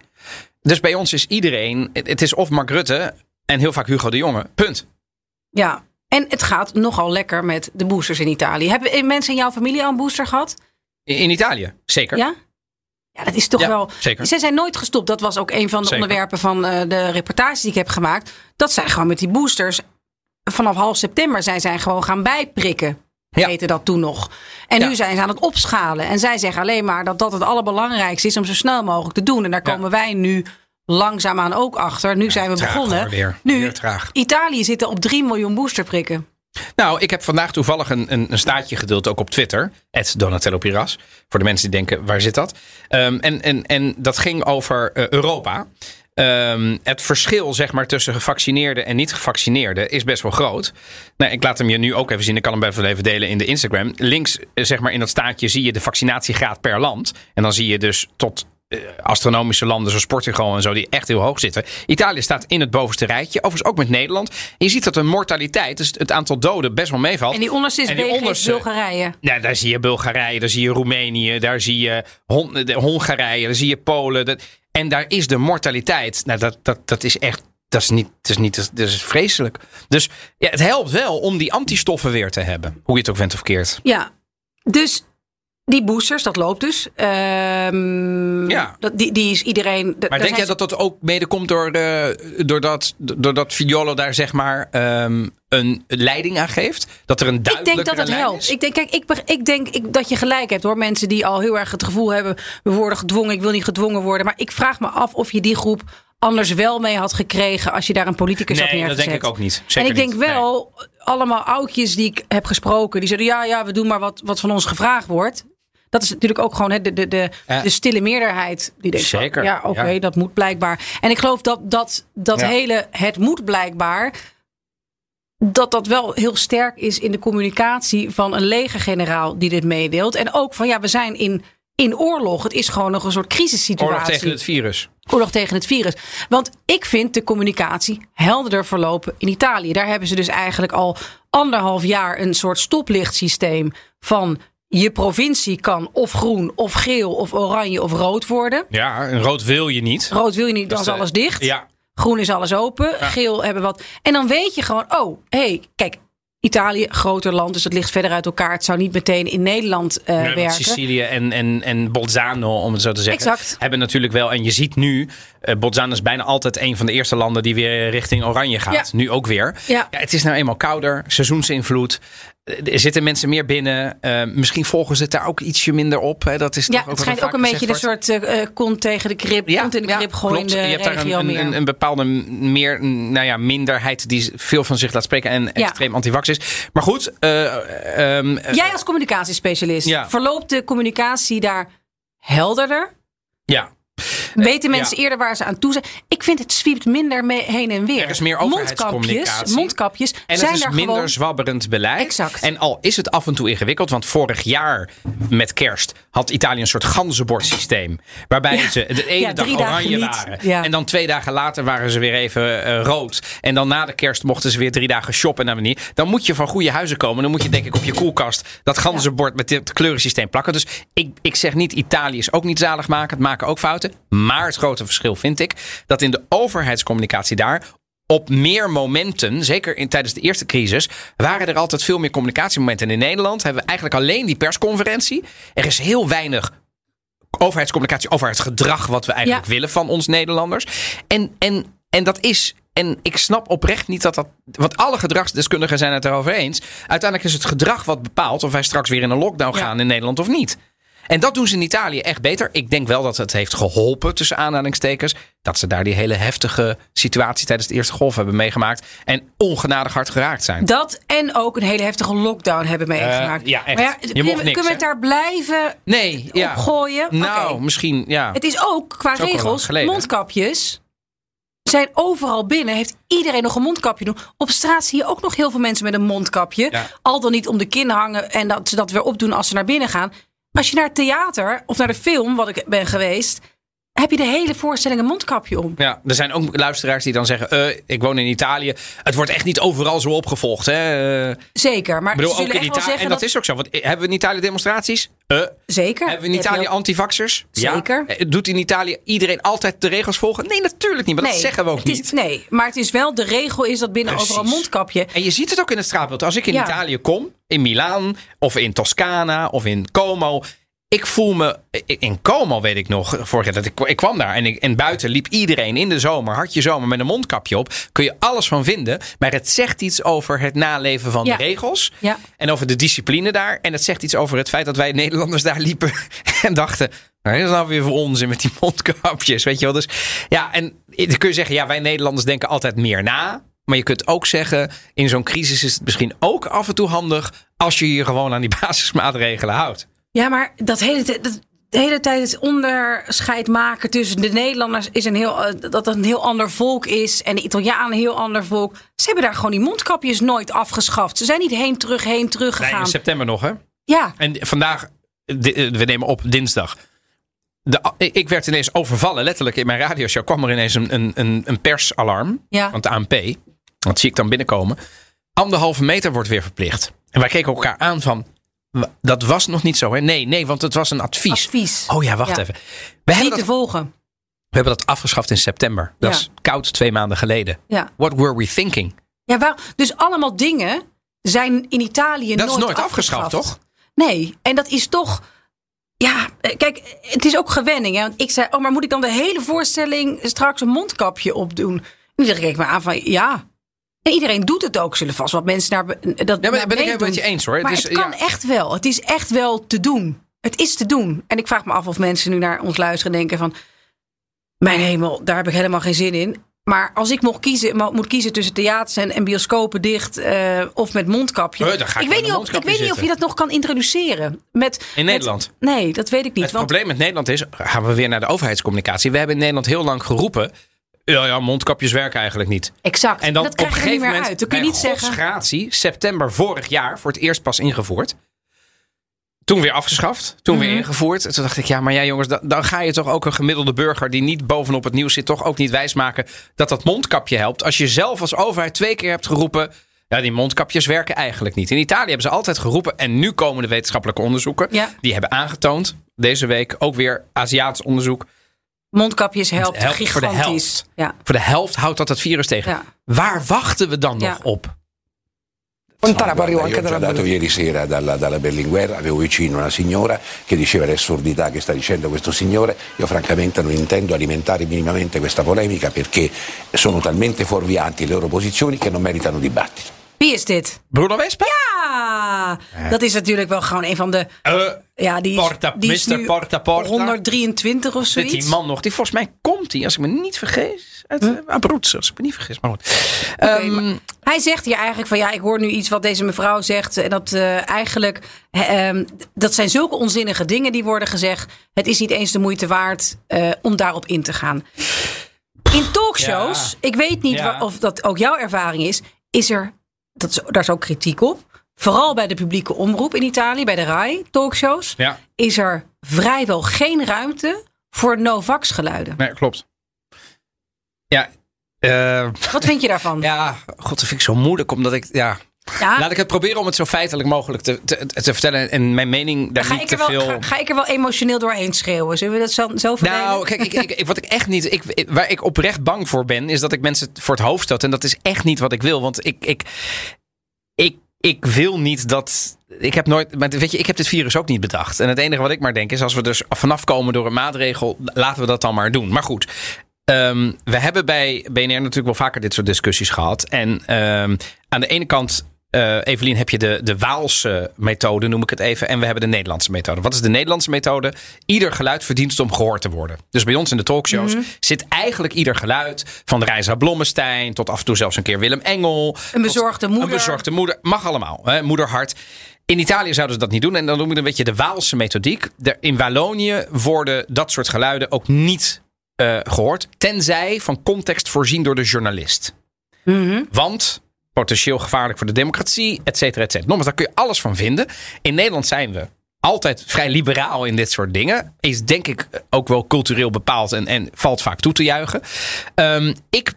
Dus bij ons is iedereen, het het is of Mark Rutte en heel vaak Hugo de Jonge. Punt. Ja. En het gaat nogal lekker met de boosters in Italië. Hebben mensen in jouw familie al een booster gehad? In, in Italië, zeker. Ja? Ja, dat is toch Ja, wel. zeker. Ze zijn nooit gestopt. Dat was ook een van de Zeker. onderwerpen van eh, de reportages die ik heb gemaakt. Dat zij gewoon met die boosters. Vanaf half september zijn zij gewoon gaan bijprikken. Ja. heette dat toen nog. En Ja. nu zijn ze aan het opschalen. En zij zeggen alleen maar dat dat het allerbelangrijkste is om zo snel mogelijk te doen. En daar komen wij nu langzaamaan ook achter. Nu zijn we begonnen. weer. Nu, Weer. Italië zit op 3 miljoen boosterprikken. Nou, ik heb vandaag toevallig een, een, een staatje gedeeld, ook op Twitter. Donatello Piras. Voor de mensen die denken, waar zit dat? Ehm, en, en, en dat ging over eh, Europa. Ehm, het verschil zeg maar, tussen gevaccineerden en niet gevaccineerden is best wel groot. Nou, ik laat hem je nu ook even zien. Ik kan hem wel even delen in de Instagram. Links eh, zeg maar, in dat staatje zie je de vaccinatiegraad per land. En dan zie je dus tot astronomische landen zoals Portugal en zo, die echt heel hoog zitten. Italië staat in het bovenste rijtje. Overigens ook met Nederland. En je ziet dat de mortaliteit, dus het aantal doden, best wel meevalt. En die onderste is En die BG onderste- Bulgarije. Ja, daar zie je Bulgarije, daar zie je Roemenië, daar zie je Hon Hongarije, daar zie je Polen. Dat, en daar is de mortaliteit. Nou, dat, dat, dat is echt. Dat is niet, dat is niet, dat is vreselijk. Dus ja, het helpt wel om die antistoffen weer te hebben. Hoe je het ook went of keert. Ja, dus die boosters, dat loopt dus. Ehm, Ja. dat, die, die is iedereen. Maar denk jij dat dat ook mede komt door, de, doordat, doordat Figliolo daar zeg maar ehm, een leiding aan geeft? Dat er een Ik duidelijke denk dat het helpt. Ik denk, kijk, ik, ik denk ik, dat je gelijk hebt hoor. Mensen die al heel erg het gevoel hebben: we worden gedwongen, ik wil niet gedwongen worden. Maar ik vraag me af of je die groep anders wel mee had gekregen als je daar een politicus had Nee, dat neergezet. denk ik ook niet. en Zeker ik denk niet. wel, allemaal oudjes die ik heb gesproken, die zeiden: ja, ja, we doen maar wat, wat van ons gevraagd wordt. Dat is natuurlijk ook gewoon hè, de, de, de, Ja. de stille meerderheid. Die denkt: Zeker, ja, oké, ja. dat moet blijkbaar. En ik geloof dat dat, dat Ja. hele het moet blijkbaar dat dat wel heel sterk is in de communicatie van een legergeneraal die dit meedeelt. En ook van ja, we zijn in, in oorlog. Het is gewoon nog een soort crisissituatie. Oorlog tegen het virus. Oorlog tegen het virus. Want ik vind de communicatie helderder verlopen in Italië. Daar hebben ze dus eigenlijk al anderhalf jaar een soort stoplichtsysteem van je provincie kan of groen of geel of oranje of rood worden. Ja, en rood wil je niet. Rood wil je niet, dan is alles dicht. Ja, Groen is alles open. Geel hebben wat. En dan weet je gewoon, oh, hé, hey, kijk. Italië, groter land, dus het ligt verder uit elkaar. Het zou niet meteen in Nederland eh, Ja, want werken. Sicilië en, en, en Bolzano, om het zo te zeggen, Exact. hebben natuurlijk wel. En je ziet nu, eh Bolzano is bijna altijd een van de eerste landen die weer richting oranje gaat. Ja. Nu ook weer. Ja. het is nou eenmaal kouder, seizoensinvloed. Eh, Er zitten mensen meer binnen. Eh, misschien volgen ze het daar ook ietsje minder op. Hè. Dat is Ja, toch ook het schijnt ook een beetje de soort eh, kont tegen de krip, kont in de krip gooien in klopt. de Je hebt daar een, bepaalde meer, nou ja, minderheid die veel van zich laat spreken en extreem antivax is. Maar goed, eh, ehm, eh, Jij als communicatiespecialist, Ja. verloopt de communicatie daar helderder? ja. Weten mensen ja. eerder waar ze aan toe zijn? Ik vind het zwiept minder mee, heen en weer. Er is meer mondkapjes, overheidscommunicatie. mondkapjes En zijn het is er minder gewoon... zwabberend beleid. Exact. En al is het af en toe ingewikkeld, want vorig jaar met kerst had Italië een soort ganzenbordsysteem. Waarbij Ja. ze de ene Ja, dag oranje niet. waren. En dan twee dagen later waren ze weer even eh, rood. En dan na de kerst mochten ze weer drie dagen shoppen. naar manier. Dan moet je van goede huizen komen. Dan moet je denk ik op je koelkast dat ganzenbord met dit kleurensysteem plakken. Dus ik, ik zeg niet, Italië is ook niet zalig maken. Het maken ook fouten. Maar het grote verschil vind ik dat in de overheidscommunicatie daar op meer momenten, zeker in, tijdens de eerste crisis, waren er altijd veel meer communicatiemomenten. En in Nederland hebben we eigenlijk alleen die persconferentie. Er is heel weinig overheidscommunicatie over het gedrag wat we eigenlijk Ja. willen van ons Nederlanders. En, en, en dat is. En ik snap oprecht niet dat dat. Want alle gedragsdeskundigen zijn het erover eens. Uiteindelijk is het gedrag wat bepaalt of wij straks weer in een lockdown Ja. gaan in Nederland of niet. En dat doen ze in Italië echt beter. Ik denk wel dat het heeft geholpen, tussen aanhalingstekens. Dat ze daar die hele heftige situatie tijdens de eerste golf hebben meegemaakt. En ongenadig hard geraakt zijn. Dat en ook een hele heftige lockdown hebben meegemaakt. ja, echt. Maar ja, Je kunnen mocht we- niks, kunnen we hè? het daar blijven Nee, ja. opgooien? Nou, misschien, ja. Het is ook qua is ook regels, mondkapjes zijn overal binnen. Heeft iedereen nog een mondkapje doen. Op straat zie je ook nog heel veel mensen met een mondkapje. Ja. Al dan niet om de kin hangen en dat ze dat weer opdoen als ze naar binnen gaan. Als je naar het theater of naar de film, wat ik ben geweest, heb je de hele voorstelling een mondkapje om. Ja, er zijn ook luisteraars die dan zeggen: eh, Ik woon in Italië. Het wordt echt niet overal zo opgevolgd. Hè? Zeker, maar ik bedoel, ook in Italië. En dat, is ook zo. Want eh, hebben we in Italië demonstraties? Eh, Zeker. hebben we in Italië antivaxers? Zeker. Ja. Doet in Italië iedereen altijd de regels volgen? Nee, natuurlijk niet. Maar dat zeggen we ook is- niet. nee, maar het is wel de regel is dat binnen Precies. overal mondkapje. En je ziet het ook in het straatbeeld. Als ik in Ja. Italië kom, in Milaan of in Toscana of in Como. Ik voel me in Como, weet ik nog, vorig jaar dat ik, ik kwam daar en, ik, en buiten liep iedereen in de zomer, had je zomer met een mondkapje op, kun je alles van vinden, maar het zegt iets over het naleven van Ja. de regels Ja. en over de discipline daar en het zegt iets over het feit dat wij Nederlanders daar liepen en dachten, nou, dat is nou weer voor onzin met die mondkapjes, weet je wel. Dus ja, en dan kun je zeggen, ja, wij Nederlanders denken altijd meer na. Maar je kunt ook zeggen, in zo'n crisis is het misschien ook af en toe handig als je je gewoon aan die basismaatregelen houdt. Ja, maar dat hele, dat, de hele tijd het onderscheid maken tussen de Nederlanders is een heel, eh, dat het een heel ander volk is en de Italianen een heel ander volk. Ze hebben daar gewoon die mondkapjes nooit afgeschaft. Ze zijn niet heen terug, heen terug Nee, gegaan. in september nog, hè? ja, En vandaag, eh, we nemen op dinsdag. De, ik werd ineens overvallen, letterlijk in mijn radioshow kwam er ineens een, een, een, persalarm Ja. van het ANP. Dat zie ik dan binnenkomen. Anderhalve meter wordt weer verplicht. En wij keken elkaar aan van, "Wa- dat was nog niet zo, hè? Nee, nee, want het was een advies. advies. Oh ja, wacht Ja. even. We hebben, niet dat, te volgen. we hebben dat afgeschaft in september. Dat Ja. is koud twee maanden geleden. Ja. What were we thinking? Ja, waar, dus allemaal dingen zijn in Italië Dat nooit is nooit afgeschaft, toch? Nee, en dat is toch. Ja, eh, kijk, het is ook gewenning. Hè? Want ik zei, oh, maar moet ik dan de hele voorstelling straks een mondkapje opdoen? En iedereen keek me aan van, ja. En iedereen doet het ook. Zullen vast wat mensen naar dat Ja, maar ben ik het met je eens hoor. Maar is, het kan ja, echt wel. Het is echt wel te doen. Het is te doen. En ik vraag me af of mensen nu naar ons luisteren en denken van... Mijn hemel, daar heb ik helemaal geen zin in. Maar als ik mocht kiezen, mo- moet kiezen tussen theaters en, en bioscopen dicht eh, of met mondkapje. Oh, ik weet, niet of, ik weet niet of je dat nog kan introduceren. Met, In met- Nederland? nee, dat weet ik niet. Het want, probleem met Nederland is, gaan we weer naar de overheidscommunicatie. We hebben in Nederland heel lang geroepen. Ja, ja, mondkapjes werken eigenlijk niet. exact. En dan dat op een gegeven moment, uit. Kun je niet zeggen. godsgratie, september vorig jaar, voor het eerst pas ingevoerd. Toen weer afgeschaft, toen Mhm. weer ingevoerd. En toen dacht ik, ja, maar ja jongens, dan, dan ga je toch ook een gemiddelde burger die niet bovenop het nieuws zit, toch ook niet wijsmaken dat dat mondkapje helpt. Als je zelf als overheid twee keer hebt geroepen, ja, die mondkapjes werken eigenlijk niet. In Italië hebben ze altijd geroepen en nu komen de wetenschappelijke onderzoeken. Ja. Die hebben aangetoond, deze week ook weer Aziatisch onderzoek. Mondkapjes helpt, helpt voor de gigantisch. helft. Ja. Voor de helft houdt dat het virus tegen. Ja. Waar wachten we dan Ja. nog op? Poi arrivo anche io ho già dalla dato ieri sera dalla, dalla Berlinguer, avevo vicino una signora che diceva le assurdità che sta dicendo questo signore. Io francamente non intendo alimentare minimamente questa polemica perché sono talmente fuorvianti le loro posizioni che non meritano dibattito. Wie is dit? Bruno Vespa? Ja, dat is natuurlijk wel gewoon een van de. Eh, Ja, die is, Porta- die is Mr. Porta Porta. 123 of zoiets. die man nog? Die volgens mij komt hij, als ik me niet vergis, uit uh, Abruzzo, als ik me niet vergis. Maar goed. Ehm, maar hij zegt hier eigenlijk van ja, ik hoor nu iets wat deze mevrouw zegt. En dat eh, eigenlijk, eh, ehm, dat zijn zulke onzinnige dingen die worden gezegd. Het is niet eens de moeite waard eh, om daarop in te gaan. In talkshows, Ja. ik weet niet Ja. of dat ook jouw ervaring is, is er, dat is, daar is ook kritiek op. Vooral bij de publieke omroep in Italië, bij de RAI talkshows, ja, is er vrijwel geen ruimte voor no-vax geluiden. nee, klopt. Ja, eh, Wat vind je daarvan? ja, god, dat vind ik zo moeilijk, omdat ik, ja... Ja, Laat ik het proberen om het zo feitelijk mogelijk te, te, te vertellen en mijn mening daar ga, niet ik te wel, veel... ga, ga ik er wel emotioneel doorheen schreeuwen? Zullen we dat zo, zo verdelen? Nou, kijk, ik, ik, wat ik echt niet. Ik, ik- waar ik oprecht bang voor ben, is dat ik mensen voor het hoofd stoot. En dat is echt niet wat ik wil. Want ik, ik, ik, ik wil niet dat. Ik heb nooit. Maar weet je, ik heb dit virus ook niet bedacht. En het enige wat ik maar denk is: als we dus vanaf komen door een maatregel, laten we dat dan maar doen. Maar goed. ehm, we hebben bij BNR natuurlijk wel vaker dit soort discussies gehad. En ehm, aan de ene kant. Eh, Evelien, heb je de, de Waalse methode, noem ik het even. En we hebben de Nederlandse methode. Wat is de Nederlandse methode? Ieder geluid verdient om gehoord te worden. Dus bij ons in de talkshows zit eigenlijk ieder geluid. Van Reisa Blommestein tot af en toe zelfs een keer Willem Engel. Een bezorgde moeder. Een bezorgde moeder. Mag allemaal. Hè? Moederhart. In Italië zouden ze dat niet doen. En dan noem je een beetje de Waalse methodiek. In Wallonië worden dat soort geluiden ook niet eh, gehoord. Tenzij van context voorzien door de journalist. Mhm. Want potentieel gevaarlijk voor de democratie, et cetera, et cetera. Nogmaals, daar kun je alles van vinden. In Nederland zijn we altijd vrij liberaal in dit soort dingen. Is denk ik ook wel cultureel bepaald en, en valt vaak toe te juichen. Ehm, ik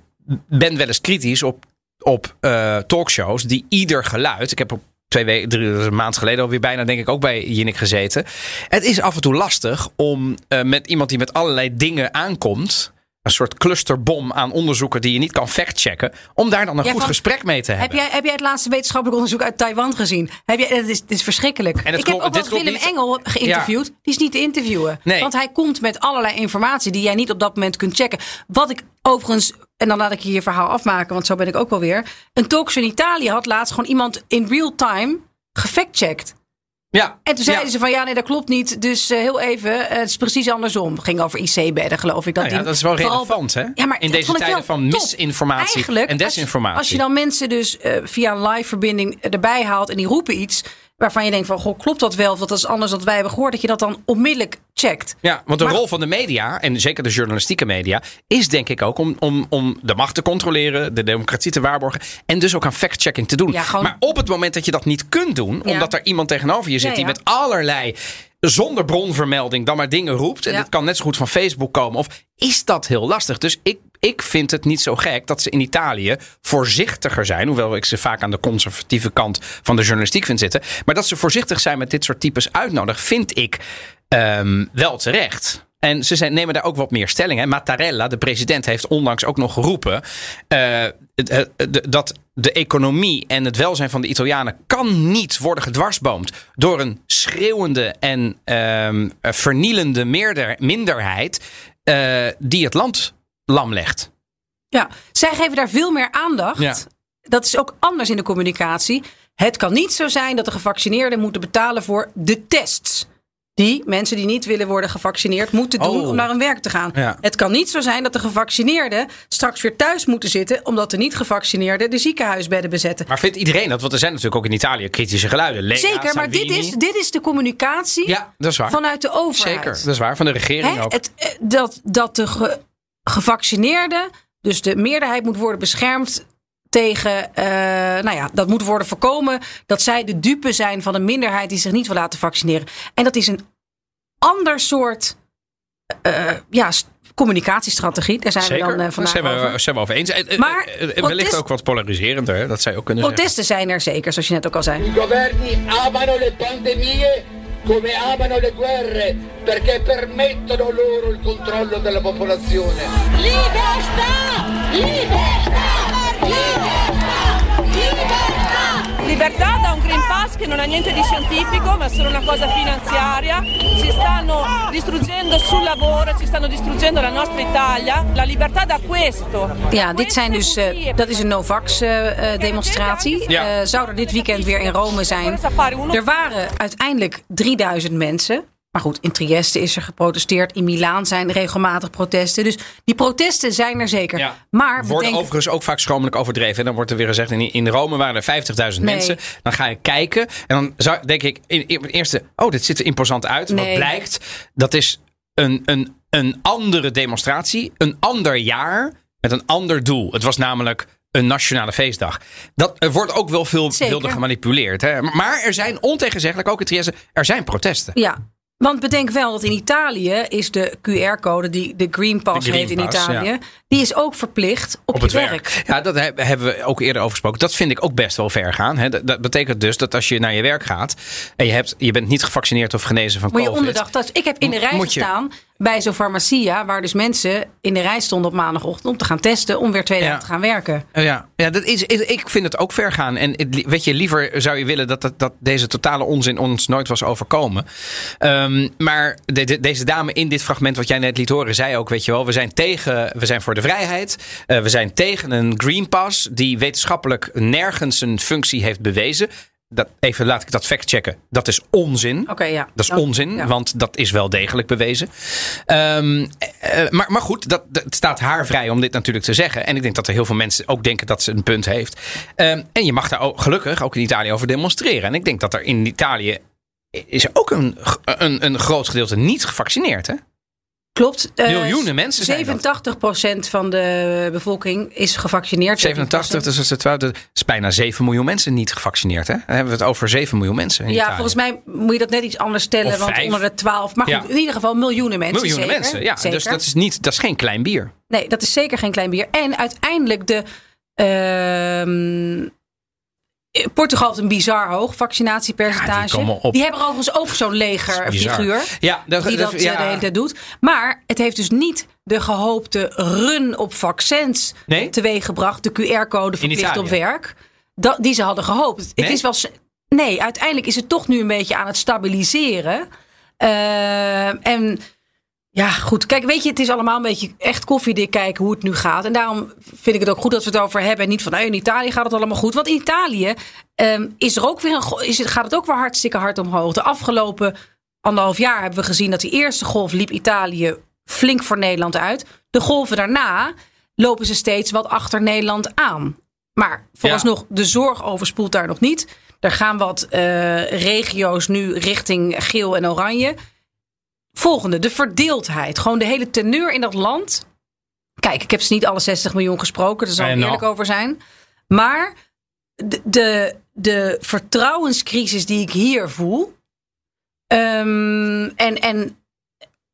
ben wel eens kritisch op, op eh, talkshows die ieder geluid. Ik heb op twee weken, drie een maand geleden alweer bijna, denk ik, ook bij Jinnik gezeten. Het is af en toe lastig om eh, met iemand die met allerlei dingen aankomt. Een soort clusterbom aan onderzoeken die je niet kan factchecken. Om daar dan een Ja, goed van- gesprek mee te Heb hebben. jij, heb jij het laatste wetenschappelijk onderzoek uit Taiwan gezien? Heb jij, het, is, het is verschrikkelijk. het ik heb ook wel Willem niet. Engel geïnterviewd. Die is niet te interviewen. Nee. Want hij komt met allerlei informatie die jij niet op dat moment kunt checken. Wat ik overigens, en dan laat ik je je verhaal afmaken, want zo ben ik ook wel weer. Een talkshow in Italië had laatst gewoon iemand in real time gefactcheckt. Ja, En toen zeiden ja. ze van ja, nee, dat klopt niet. Dus eh, heel even, eh, het is precies andersom. Het ging over IC-bedden, geloof ik. Dat, Nou ja, dat is wel relevant, hè? Ja, In deze tijden van top. misinformatie Eigenlijk, en als je- desinformatie. Als je, dan mensen dus eh, via een live verbinding erbij haalt en die roepen iets waarvan je denkt van, goh, klopt dat wel? Of dat is anders dan wij hebben gehoord. Dat je dat dan onmiddellijk checkt. Ja, want de Maar- rol van de media, en zeker de journalistieke media, is denk ik ook om, om, om de macht te controleren, de democratie te waarborgen en dus ook aan fact-checking te doen. Ja, gewoon- Maar op het moment dat je dat niet kunt doen, Ja. omdat er iemand tegenover je zit Ja, die met allerlei zonder bronvermelding dan maar dingen roept, en dat kan net zo goed van Facebook komen, of is dat heel lastig? Dus ik, ik vind het niet zo gek dat ze in Italië voorzichtiger zijn, hoewel ik ze vaak aan de conservatieve kant van de journalistiek vind zitten, maar dat ze voorzichtig zijn met dit soort types uitnodigen, vind ik ehm, wel terecht. En ze zijn, nemen daar ook wat meer stelling. Hè. Mattarella, de president, heeft onlangs ook nog geroepen eh, dat de economie en het welzijn van de Italianen kan niet worden gedwarsboomd door een schreeuwende en ehm, eh, vernielende minderheid eh, die het land lam legt. Ja, zij geven daar veel meer aandacht. Ja. Dat is ook anders in de communicatie. Het kan niet zo zijn dat de gevaccineerden moeten betalen voor de tests. Die mensen die niet willen worden gevaccineerd moeten doen Oh. om naar hun werk te gaan. Ja. Het kan niet zo zijn dat de gevaccineerden straks weer thuis moeten zitten. omdat de niet-gevaccineerden de ziekenhuisbedden bezetten. Maar vindt iedereen dat? Want er zijn natuurlijk ook in Italië kritische geluiden. Zeker, maar dit is, dit is de communicatie Ja, dat is waar. vanuit de overheid. Zeker, dat is waar. Van de regering Hè, ook. het, eh, dat, dat de gevaccineerden, dus de meerderheid moet worden beschermd tegen, eh, nou ja, dat moet worden voorkomen dat zij de dupe zijn van een minderheid die zich niet wil laten vaccineren. En dat is een ander soort eh, ja, s- communicatiestrategie. Daar zijn we dan eh, Daar vandaag zijn we, over. zijn we over eens. Eh, eh, Maar eh, eh, wellicht protest- ook wat polariserender, hè? dat je ook kunnen zeggen. Protesten zijn er zeker, zoals je net ook al zei. I governi amano le pandemie come amano le guerre perché permettono loro il controllo della popolazione. Libertà! Libertà! Libertà! Libertà! Libertà da un Green Pass che non ha niente di scientifico ma è solo una cosa finanziaria. Ci stanno distruggendo sul lavoro, ci stanno distruggendo la nostra Italia. La libertà da questo. Ja, dit zijn dus, eh, dat is een Novax-demonstratie. Ja. zou er dit weekend weer in Rome zijn. Er waren uiteindelijk 3000 mensen. Maar goed, in Trieste is er geprotesteerd. In Milaan zijn regelmatig protesten. Dus die protesten zijn er zeker. Ja. Maar Worden overigens ook vaak schromelijk overdreven. En dan wordt er weer gezegd, in, in Rome waren er 50.000 Nee. mensen. Dan ga je kijken en dan zou, denk ik in, in het eerste... Oh, dit ziet er imposant uit. Wat blijkt, dat is een, een, een andere demonstratie. Een ander jaar met een ander doel. Het was namelijk een nationale feestdag. Dat, er wordt ook wel veel Zeker. wilde gemanipuleerd. Hè? Maar er zijn ontegenzeggelijk, ook in Trieste, er zijn protesten. Ja, want bedenk wel dat in Italië is de QR-code, die de Green Pass De Green heet in Italië, ja. die is ook verplicht op, op je het werk. Ja, dat heb- hebben we ook eerder over gesproken. Dat vind ik ook best wel ver gaan. Hè. Dat, dat betekent dus dat als je naar je werk gaat en je, hebt, je bent niet gevaccineerd of genezen van Moet je COVID. onderdag dat. Ik heb in de rij je- gestaan bij zo'n farmacia, waar dus mensen in de rij stonden op maandagochtend om te gaan testen, om weer twee Ja. dagen te gaan werken. Eh, Ja, ja dat is, ik vind het ook ver gaan. En weet je, liever zou je willen dat, dat, dat deze totale onzin ons nooit was overkomen. Ehm, maar de- de- deze dame in dit fragment wat jij net liet horen, zei ook, weet je wel, we zijn tegen, we zijn voor de vrijheid. Eh, we zijn tegen een Green Pass die wetenschappelijk nergens een functie heeft bewezen. Dat, even laat ik dat fact checken. Dat is onzin. Oké, ja. Dat is onzin, ja. want dat is wel degelijk bewezen. Ehm, eh, maar, maar goed, dat, dat het staat haar vrij om dit natuurlijk te zeggen. En ik denk dat er heel veel mensen ook denken dat ze een punt heeft. Ehm, en je mag daar ook, gelukkig ook in Italië over demonstreren. En ik denk dat er in Italië is ook een, een, een groot gedeelte niet gevaccineerd. Hè? Klopt. eh, Miljoenen mensen zijn dat. 87% van de bevolking is gevaccineerd. 87, dus dat is, dat is bijna 7 miljoen mensen niet gevaccineerd. Hè? Dan hebben we het over 7 miljoen mensen. In Ja, Italië. volgens mij moet je dat net iets anders stellen. Of want vijf. onder de 12. Maar goed, Ja. in ieder geval miljoenen mensen. Miljoenen zeker. mensen, ja. Zeker. Dus dat is, niet, dat is geen klein bier. Nee, dat is zeker geen klein bier. En uiteindelijk de. ehm, eh, Portugal heeft een bizar hoog vaccinatiepercentage. Ja, die hebben overigens ook zo'n legerfiguur. Ja, dat, die dat dat- eh, ja. de hele tijd doet. Maar het heeft dus niet de gehoopte run op vaccins Nee? teweeggebracht. De QR-code verplicht op werk. Dat, die ze hadden gehoopt. Nee? Het is wel, nee, uiteindelijk is het toch nu een beetje aan het stabiliseren. Eh, en ja, goed. Kijk, weet je, het is allemaal een beetje echt koffiedik kijken hoe het nu gaat. En daarom vind ik het ook goed dat we het over hebben. En niet van, nou, in Italië gaat het allemaal goed. Want in Italië ehm, is er ook weer een, is het, gaat het ook weer hartstikke hard omhoog. De afgelopen anderhalf jaar hebben we gezien dat die eerste golf liep Italië flink voor Nederland uit. De golven daarna lopen ze steeds wat achter Nederland aan. Maar vooralsnog, de zorg overspoelt daar nog niet. Er gaan wat eh, regio's nu richting geel en oranje. Volgende, de verdeeldheid. Gewoon de hele teneur in dat land. Kijk, ik heb ze niet alle 60 miljoen gesproken. Daar zal ik Nee, eerlijk nou. over zijn. Maar de, de, de vertrouwenscrisis die ik hier voel. ehm, en, en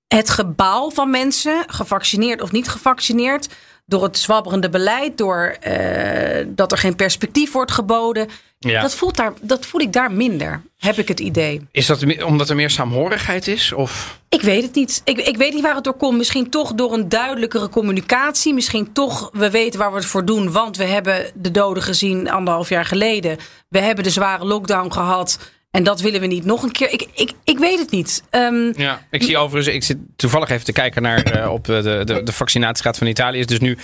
het gebaal van mensen, gevaccineerd of niet gevaccineerd. Door het zwabberende beleid, door eh, dat er geen perspectief wordt geboden. Ja. Dat, voelt daar, dat voel ik daar minder, heb ik het idee. Is dat omdat er meer saamhorigheid is? Of? Ik weet het niet. Ik, ik weet niet waar het door komt. Misschien toch door een duidelijkere communicatie. Misschien toch, we weten waar we het voor doen. Want we hebben de doden gezien anderhalf jaar geleden. We hebben de zware lockdown gehad. En dat willen we niet nog een keer. Ik, ik, ik weet het niet. Ehm, Ja, ik zie overigens, ik zit toevallig even te kijken naar eh, op eh, de, de, de vaccinatiegraad van Italië. Is dus nu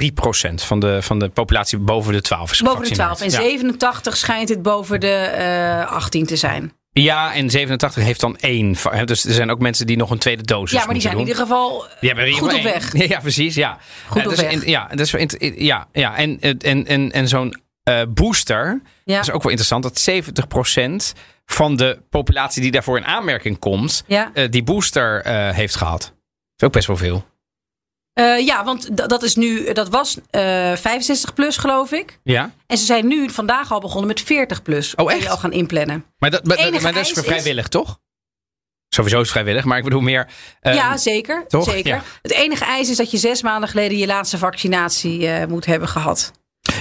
84,3 procent van de, van de populatie boven de 12 is boven de 12. En gevaccineerd. 87 schijnt het boven de eh 18 te zijn. Ja. en 87 heeft dan één. Dus er zijn ook mensen die nog een tweede dosis ja, maar die zijn in ieder geval in goed op weg. Ja, precies. Ja. Goed op dus weg. in- ja, wel int- ja, ja. En, en, en, en zo'n eh, booster. Ja. Dat is ook wel interessant. Dat 70% van de populatie die daarvoor in aanmerking komt. Ja. eh, die booster eh, heeft gehad. Dat is ook best wel veel. Ja, want dat is nu, dat was eh 65 plus, geloof ik. Ja. En ze zijn nu vandaag al begonnen met 40 plus. Oh, Die echt? al gaan inplannen. Maar dat, maar, dat- Enige maar dat is vrijwillig, toch? Sowieso is het vrijwillig, maar ik bedoel meer. eh, ja, zeker. toch? zeker. Ja. Het enige eis is dat je zes maanden geleden je laatste vaccinatie moet hebben gehad.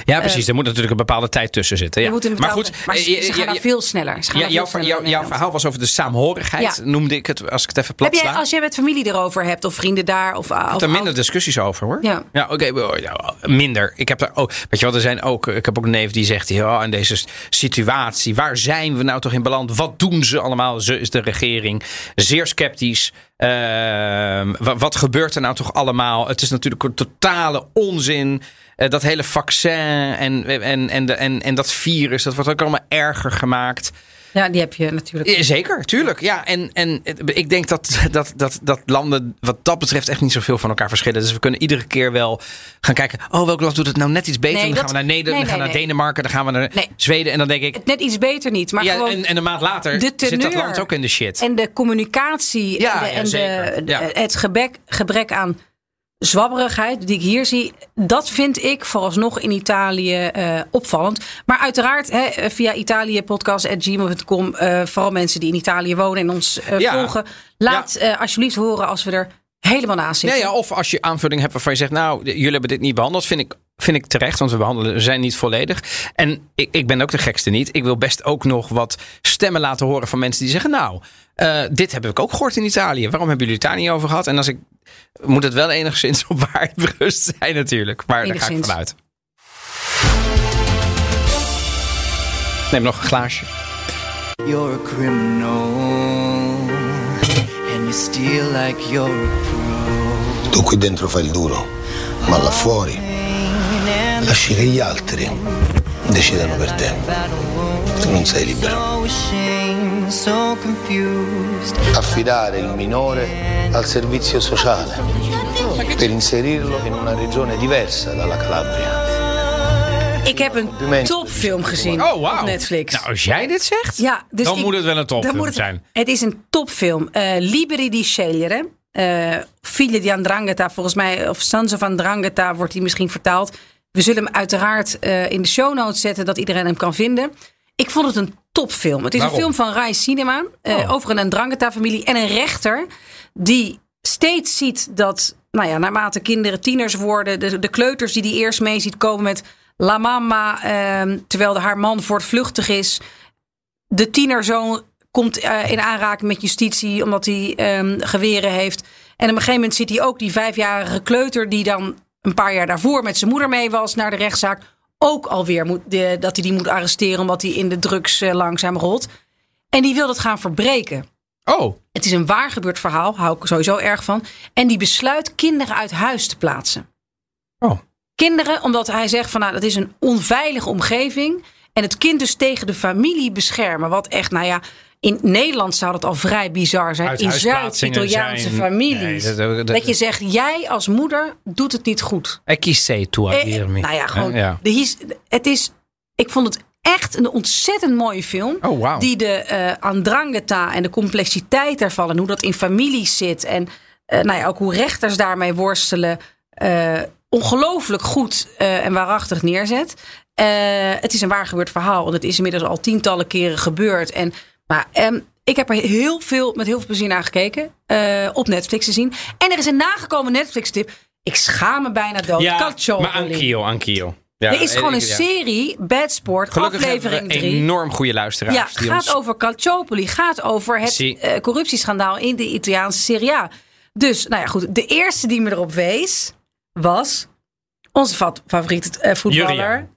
Ja, precies. er moet natuurlijk een bepaalde tijd tussen zitten. Ja. Maar goed, maar eh, ze, ze je- gaan veel sneller. Gaan jouw, veel sneller verhaal was over de saamhorigheid, noemde ik het, als ik het even plat Heb jij, als je met familie erover hebt of vrienden daar of, Ik heb er minder discussies over hoor. Ja. Ja, oké. maar, ja, minder. Ik heb daar ook. Weet je wat, er zijn ook. Ik heb ook een neef die zegt. Ja, in deze situatie. Waar zijn we nou toch in beland? Wat doen ze allemaal? Ze is de regering. Zeer sceptisch. Ehm, wa- wat gebeurt er nou toch allemaal? Het is natuurlijk een totale onzin. Eh, dat hele vaccin en, en, en, en dat virus, dat wordt ook allemaal erger gemaakt. Ja, die heb je natuurlijk. Zeker, tuurlijk. Ja, en, en het- ik denk dat, dat, dat, dat landen wat dat betreft echt niet zoveel van elkaar verschillen. Dus we kunnen iedere keer wel gaan kijken. Oh, welk land doet het nou net iets beter? Nee, dan dat- gaan we naar Nederland, nee, dan gaan we nee, naar. Denemarken, dan gaan we naar. Zweden. En dan denk ik, Net iets beter niet, maar ja, gewoon... en, en een maand later de zit dat land ook in de shit. En de communicatie Ja, en, de, en de- het gebrek, gebrek aan zwabberigheid die ik hier zie, dat vind ik vooralsnog in Italië eh, opvallend. Maar uiteraard hè, via italiëpodcast.gmail.com, eh vooral mensen die in Italië wonen en ons eh, Ja. volgen, laat eh, alsjeblieft horen als we er helemaal naast Ja, zitten. ja, of als je aanvulling hebt waarvan je zegt, nou, jullie hebben dit niet behandeld, vind ik, vind ik terecht, want we behandelen, we zijn niet volledig. En ik, ik ben ook de gekste niet. Ik wil best ook nog wat stemmen laten horen van mensen die zeggen, nou, eh, dit heb ik ook gehoord in Italië. Waarom hebben jullie het daar niet over gehad? En als ik, moet het wel enigszins op waarheid berust zijn natuurlijk. Maar daar ga ik vanuit. Neem nog een glaasje. You're a criminal, and you steal like you're a pro. Tu qui dentro fai il duro, ma là fuori lasci che gli altri decidano per te. Non sei libero. Affidare il minore al servizio sociale per inserirlo in una regione diversa dalla Calabria. Ik heb een topfilm gezien Oh, op Netflix. Nou, als jij dit zegt, Ja, dus dan ik- moet het wel een dan topfilm moet het- zijn. Het is een topfilm. Eh Liberi di scegliere. Eh Figlie di Andrangheta, volgens mij, of Sons of Andrangheta wordt hij misschien vertaald. We zullen hem uiteraard eh, in de show notes zetten, dat iedereen hem kan vinden. Ik vond het een topfilm. Het is Waarom? een film van Rai Cinema eh, Oh. over een Andrangheta-familie en een rechter die steeds ziet dat, nou ja, naarmate kinderen tieners worden, de, de kleuters die die eerst mee ziet komen met La Mama, ehm, terwijl de, haar man voortvluchtig is. De tienerzoon komt eh, in aanraking met justitie omdat hij ehm, geweren heeft. En op een gegeven moment ziet hij ook die vijfjarige kleuter die dan een paar jaar daarvoor met zijn moeder mee was naar de rechtszaak. Ook alweer moet, de, dat hij die moet arresteren omdat hij in de drugs eh, langzaam rolt. En die wil dat gaan verbreken. Oh, Het is een waar gebeurd verhaal, hou ik sowieso erg van. En die besluit kinderen uit huis te plaatsen. Oh. Kinderen, omdat hij zegt van nou, dat is een onveilige omgeving. En het kind dus tegen de familie beschermen. Wat echt, nou ja, in Nederland zou dat al vrij bizar zijn. In Zuid-Italiaanse zijn- families. Nee, dat- dat- dat je zegt, jij als moeder doet het niet goed. E tu a Eh, dirmi? nou ja, gewoon. Ja. De his, het is, ik vond het echt een ontzettend mooie film. Oh, wauw. Die de eh andrangheta en de complexiteit daarvan en hoe dat in families zit. En eh, nou ja, ook hoe rechters daarmee worstelen. eh, ongelooflijk goed eh, en waarachtig neerzet. Eh, het is een waar gebeurd verhaal. En het is inmiddels al tientallen keren gebeurd. En, maar ehm, ik heb er heel veel, met heel veel plezier naar gekeken. eh, op Netflix te zien. En er is een nagekomen Netflix tip. Ik schaam me bijna dood. Ja, Calciopoli. maar anch'io. Ja, er is gewoon ik- een serie, Bad Sport, Gelukkig aflevering hebben we 3. enorm goede luisteraars. Ja, die gaat ons- over Calciopoli, gaat over het eh, corruptieschandaal in de Italiaanse Serie A. Dus, nou ja, goed. De eerste die me erop wees was onze fa- favoriete eh, voetballer.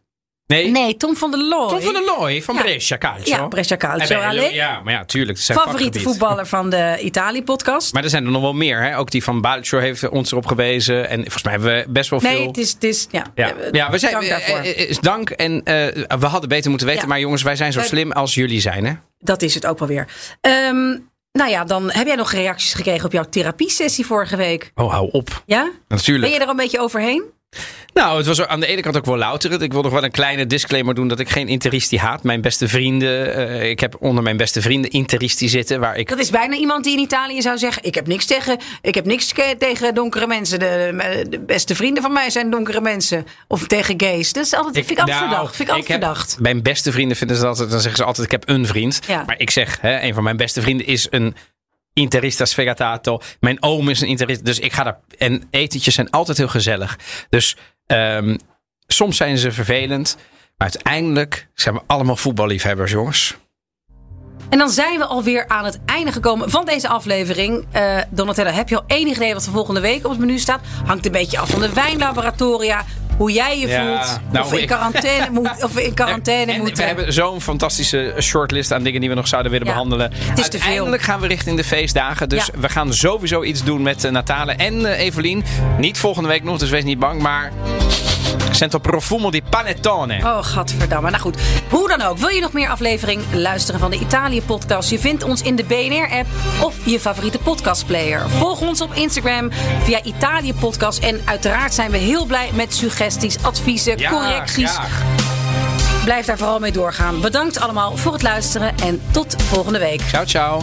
Nee, Nee, Tom van der Looy. Tom van der Looy van Ja. Brescia Calcio. Ja, Brescia Calcio. Eh, bij- Allee. Ja, maar ja, tuurlijk. zijn Favoriete vakgebied. voetballer van de Italië-podcast. Maar er zijn er nog wel meer. Hè? Ook die van Balcho heeft ons erop gewezen. En volgens mij hebben we best wel Nee, veel... het is, het is ja. Ja, eh, ja we zijn, dank daarvoor. eh, is dank. En we hadden beter moeten weten. Ja. Maar jongens, wij zijn zo slim als jullie zijn. Hè? Dat is het ook wel weer. Ehm, nou ja, dan heb jij nog reacties gekregen op jouw therapiesessie vorige week. Oh, hou op. Ja? Natuurlijk. Ben je er een beetje overheen? Nou, het was aan de ene kant ook wel louterend. Ik wil nog wel een kleine disclaimer doen dat ik geen interisti haat. Mijn beste vrienden, eh, ik heb onder mijn beste vrienden interisti zitten. Waar ik Dat is bijna iemand die in Italië zou zeggen: Ik heb niks tegen, ik heb niks tegen donkere mensen. De, de beste vrienden van mij zijn donkere mensen. Of tegen gays. Dat is altijd, vind ik altijd nou, verdacht. Vind ik altijd heb- verdacht. Mijn beste vrienden vinden ze altijd, dan zeggen ze altijd: ik heb een vriend. Ja. Maar ik zeg, hè, een van mijn beste vrienden is een interista sfegatato. Mijn oom is een interista. Dus ik ga daar. En etentjes zijn altijd heel gezellig. Dus ehm, soms zijn ze vervelend. Maar uiteindelijk zijn we allemaal voetballiefhebbers, jongens. En dan zijn we alweer aan het einde gekomen van deze aflevering. Eh Donatello, heb je al enig idee wat er volgende week op het menu staat? Hangt een beetje af van de wijnlaboratoria. Hoe jij je Ja, voelt. nou, of, we in quarantaine moet, of in quarantaine En moeten. we hebben zo'n fantastische shortlist aan dingen die we nog zouden willen Ja, behandelen. het is te veel. Uiteindelijk gaan we richting de feestdagen. Dus Ja. we gaan sowieso iets doen met uh, Natale en eh, Evelien. Niet volgende week nog, dus wees niet bang. Maar sento profumo di panettone. Oh, gadverdamme. Nou goed, hoe dan ook. Wil je nog meer aflevering luisteren van de Italië-podcast? Je vindt ons in de BNR-app of je favoriete podcastplayer. Volg ons op Instagram via Italië-podcast. En uiteraard zijn we heel blij met suggesties, adviezen, Ja, correcties. Blijf daar vooral mee doorgaan. Bedankt allemaal voor het luisteren en tot volgende week. Ciao, ciao.